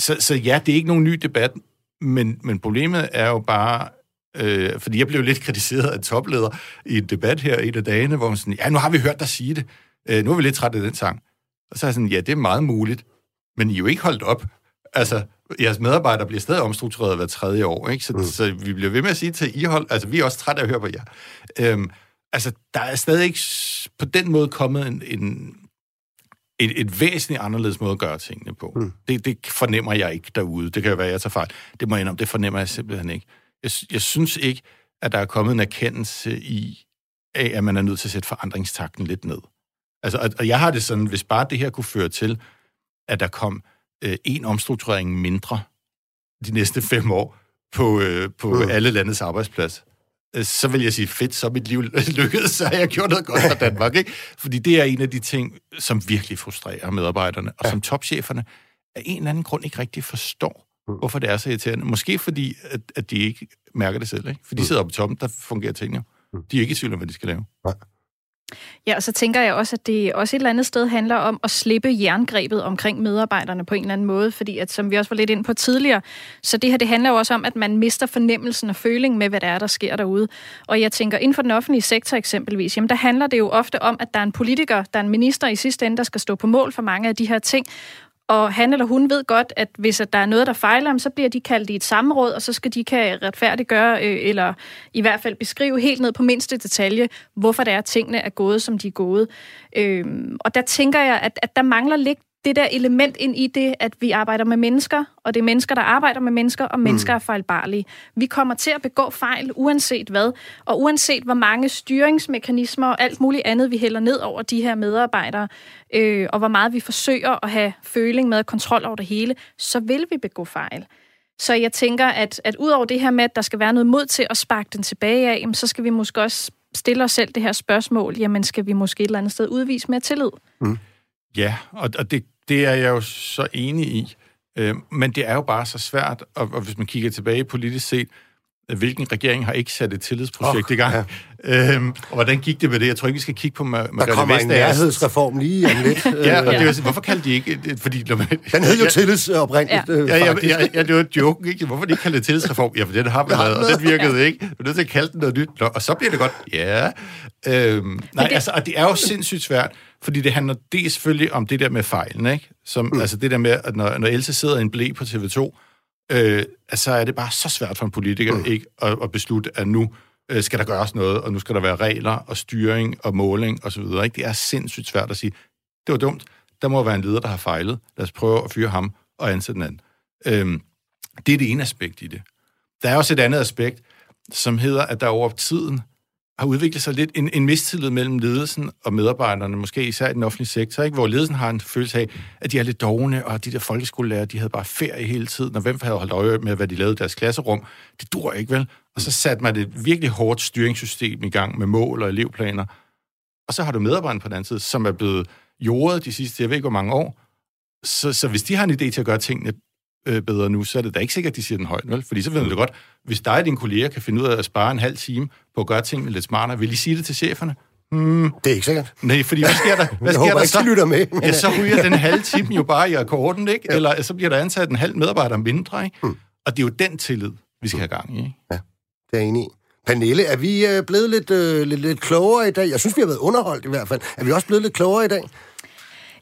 så, så ja, det er ikke nogen ny debat, men, men problemet er jo bare, øh, fordi jeg blev lidt kritiseret af topleder i en debat her en af dagene, hvor man sådan, ja, nu har vi hørt dig sige det, øh, nu er vi lidt trætte af den sang. Og så er jeg sådan, ja, det er meget muligt, men I er jo ikke holdt op. Altså, jeres medarbejdere bliver stadig omstruktureret hver tredje år, ikke? Så, mm. så vi bliver ved med at sige til I hold, altså vi er også trætte af at høre på jer. Øhm, altså, der er stadig ikke på den måde kommet en, en et, et væsentligt anderledes måde at gøre tingene på. Mm. Det, det fornemmer jeg ikke derude. Det kan jo være, at jeg tager fejl. Det må jeg indrømme, det fornemmer jeg simpelthen ikke. Jeg, jeg synes ikke, at der er kommet en erkendelse i, af, at man er nødt til at sætte forandringstakten lidt ned. Altså, og, og jeg har det sådan, hvis bare det her kunne føre til, at der kom øh, en omstrukturering mindre de næste fem år på, øh, på mm. alle landets arbejdsplads, øh, så vil jeg sige, fedt, så er mit liv lykkedes, så har jeg gjort noget godt for Danmark. Ikke? Fordi det er en af de ting, som virkelig frustrerer medarbejderne, og ja. som topcheferne af en eller anden grund ikke rigtig forstår, mm. hvorfor det er så irriterende. Måske fordi, at, at de ikke mærker det selv. Ikke? For de mm. sidder oppe i toppen, der fungerer tingene. Mm. De er ikke i tvivl om, hvad de skal lave. Nej. Ja, og så tænker jeg også, at det også et eller andet sted handler om at slippe jerngrebet omkring medarbejderne på en eller anden måde, fordi at, som vi også var lidt ind på tidligere, så det her, det handler jo også om, at man mister fornemmelsen og følingen med, hvad der er, der sker derude. Og jeg tænker, inden for den offentlige sektor eksempelvis, jamen der handler det jo ofte om, at der er en politiker, der er en minister i sidste ende, der skal stå på mål for mange af de her ting, og han eller hun ved godt, at hvis at der er noget, der fejler, så bliver de kaldt i et samråd, og så skal de kan retfærdiggøre, øh, eller i hvert fald beskrive helt ned på mindste detalje, hvorfor det er, at tingene er gået, som de er gået. Øh, og der tænker jeg, at, at der mangler lidt det der element ind i det, at vi arbejder med mennesker, og det er mennesker, der arbejder med mennesker, og mennesker mm. er fejlbarlige. Vi kommer til at begå fejl, uanset hvad, og uanset hvor mange styringsmekanismer og alt muligt andet, vi hælder ned over de her medarbejdere, øh, og hvor meget vi forsøger at have føling med kontrol over det hele, så vil vi begå fejl. Så jeg tænker, at, at ud over det her med, at der skal være noget mod til at sparke den tilbage af, så skal vi måske også stille os selv det her spørgsmål, jamen skal vi måske et eller andet sted udvise mere tillid? Mm. Ja, og, og det, det er jeg jo så enig i. Øh, men det er jo bare så svært, og, og hvis man kigger tilbage politisk set, hvilken regering har ikke sat et tillidsprojekt oh, i gang? Ja. Øhm, og hvordan gik det med det? Jeg tror ikke, vi skal kigge på Margrethe Vestager. Der kommer en nærhedsreform lige om lidt. ja, og det var, hvorfor kaldte de ikke... Fordi, når man, den hed jo ja, tillidsoprindligt, ja. Øh, ja, ja, ja, ja, det var et joke, ikke? Hvorfor de ikke kaldte det tillidsreform? Ja, for den har man lavet, og den virkede ja. ikke. Du er nødt til at kalde den noget nyt. Nå, og så bliver det godt. Ja. Øhm, nej, det... altså, og det er jo sindssygt svært, fordi det handler det selvfølgelig om det der med fejlen, ikke? Som, mm. Altså det der med, at når, når Else sidder i en blæ på TV2, øh, så er det bare så svært for en politiker mm. ikke at, at beslutte, at nu øh, skal der gøres noget, og nu skal der være regler og styring og måling osv. Ikke? Det er sindssygt svært at sige, det var dumt, der må være en leder, der har fejlet. Lad os prøve at fyre ham og ansætte den anden. Øhm, det er det ene aspekt i det. Der er også et andet aspekt, som hedder, at der over tiden har udviklet sig lidt en, en mistillid mellem ledelsen og medarbejderne, måske især i den offentlige sektor, ikke? hvor ledelsen har en følelse af, at de er lidt dogne, og de der folkeskolelærer, de havde bare ferie hele tiden, og hvem havde holdt øje med, hvad de lavede i deres klasserum. Det dur ikke, vel? Og så satte man et virkelig hårdt styringssystem i gang med mål og elevplaner. Og så har du medarbejderne på den anden side, som er blevet jordet de sidste, jeg ved ikke hvor mange år. Så, så hvis de har en idé til at gøre tingene øh, bedre nu, så er det da ikke sikkert, at de siger den højt, vel? Fordi så ved man det godt, hvis dig og dine kolleger kan finde ud af at spare en halv time på at gøre tingene lidt smartere, vil I sige det til cheferne? Hmm. Det er ikke sikkert. Nej, fordi hvad sker der? Hvad sker håber, der så? lytter med. Men... Ja, så ryger den halve time jo bare i akkorden, ikke? Ja. Eller så bliver der ansat en halv medarbejder mindre, ikke? Hmm. Og det er jo den tillid, vi skal have gang i, ikke? Ja, det er jeg enig i. Pernille, er vi øh, blevet lidt, øh, lidt, lidt klogere i dag? Jeg synes, vi har været underholdt i hvert fald. Er vi også blevet lidt klogere i dag?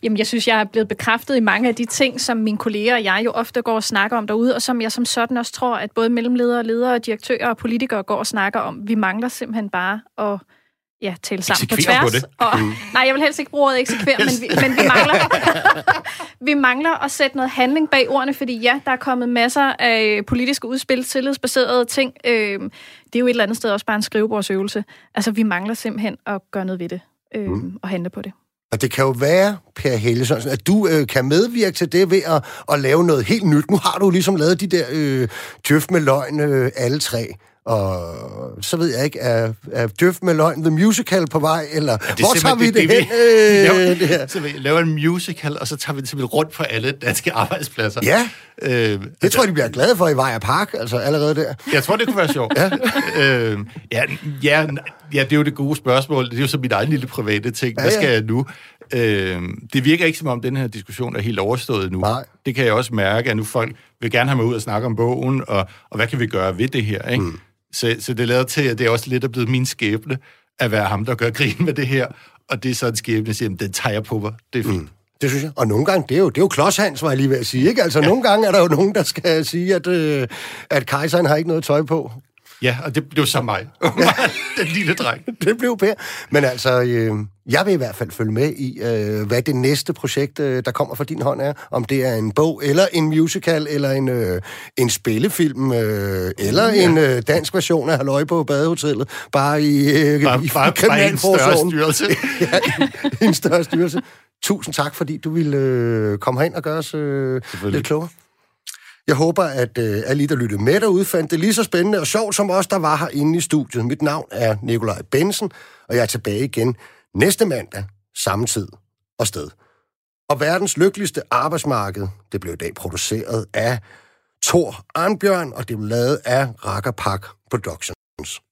Jamen, jeg synes, jeg er blevet bekræftet i mange af de ting, som mine kolleger og jeg jo ofte går og snakker om derude, og som jeg som sådan også tror, at både mellemledere, ledere, direktører og politikere går og snakker om. Vi mangler simpelthen bare at ja, tale sammen på tværs. På det. Og, mm. nej, jeg vil helst ikke bruge ordet eksekvere, men, vi, men vi, mangler, vi mangler at sætte noget handling bag ordene, fordi ja, der er kommet masser af politiske udspil, tillidsbaserede ting. Øh, det er jo et eller andet sted også bare en skrivebordsøvelse. Altså, vi mangler simpelthen at gøre noget ved det øh, mm. og handle på det. Og det kan jo være, Per Helle, at du øh, kan medvirke til det ved at, at lave noget helt nyt. Nu har du ligesom lavet de der øh, djøf med løgn, øh, alle tre. Og så ved jeg ikke, er, er Døf med løgn The Musical på vej, eller ja, hvor tager vi det, det, det hen? Vi, øh, laver, det her? Så vi laver en musical, og så tager vi det simpelthen rundt på alle danske arbejdspladser. Ja, øh, det altså, tror jeg, de bliver glade for i Vejr Park, altså allerede der. Jeg tror, det kunne være sjovt. ja. Øh, ja, ja, ja, det er jo det gode spørgsmål. Det er jo så mit egen lille private ting. Ja, Hvad skal ja. jeg nu? Øh, det virker ikke som om, den her diskussion er helt overstået nu. Nej. Det kan jeg også mærke, at nu folk vil gerne have mig ud og snakke om bogen, og, og hvad kan vi gøre ved det her, ikke? Mm. Så, så det lader til, at det er også lidt er blevet min skæbne, at være ham, der gør grin med det her, og det er så en skæbne, siger, den tager jeg på mig, det er fint. Mm. Det synes jeg. Og nogle gange, det er jo, det er jo klodshans, var jeg lige ved at sige. Ikke? Altså, ja. nogle gange er der jo nogen, der skal sige, at, øh, at kejseren har ikke noget tøj på. Ja, og det blev så mig. Den lille dreng. det blev Per. Men altså, øh, jeg vil i hvert fald følge med i, øh, hvad det næste projekt, øh, der kommer fra din hånd er. Om det er en bog, eller en musical, eller en, øh, en spillefilm, øh, eller ja. en øh, dansk version af Halløj på Badehotellet. Bare i, øh, bare, i bare, bare en større styrelse. ja, en, en større styrelse. Tusind tak, fordi du ville øh, komme herind og gøre os øh, lidt klogere. Jeg håber, at øh, alle I, der lyttede med derude, fandt det lige så spændende og sjovt som os, der var herinde i studiet. Mit navn er Nikolaj Bensen, og jeg er tilbage igen næste mandag, samme tid og sted. Og verdens lykkeligste arbejdsmarked, det blev i dag produceret af Thor Arnbjørn, og det blev lavet af Rakkerpak Productions.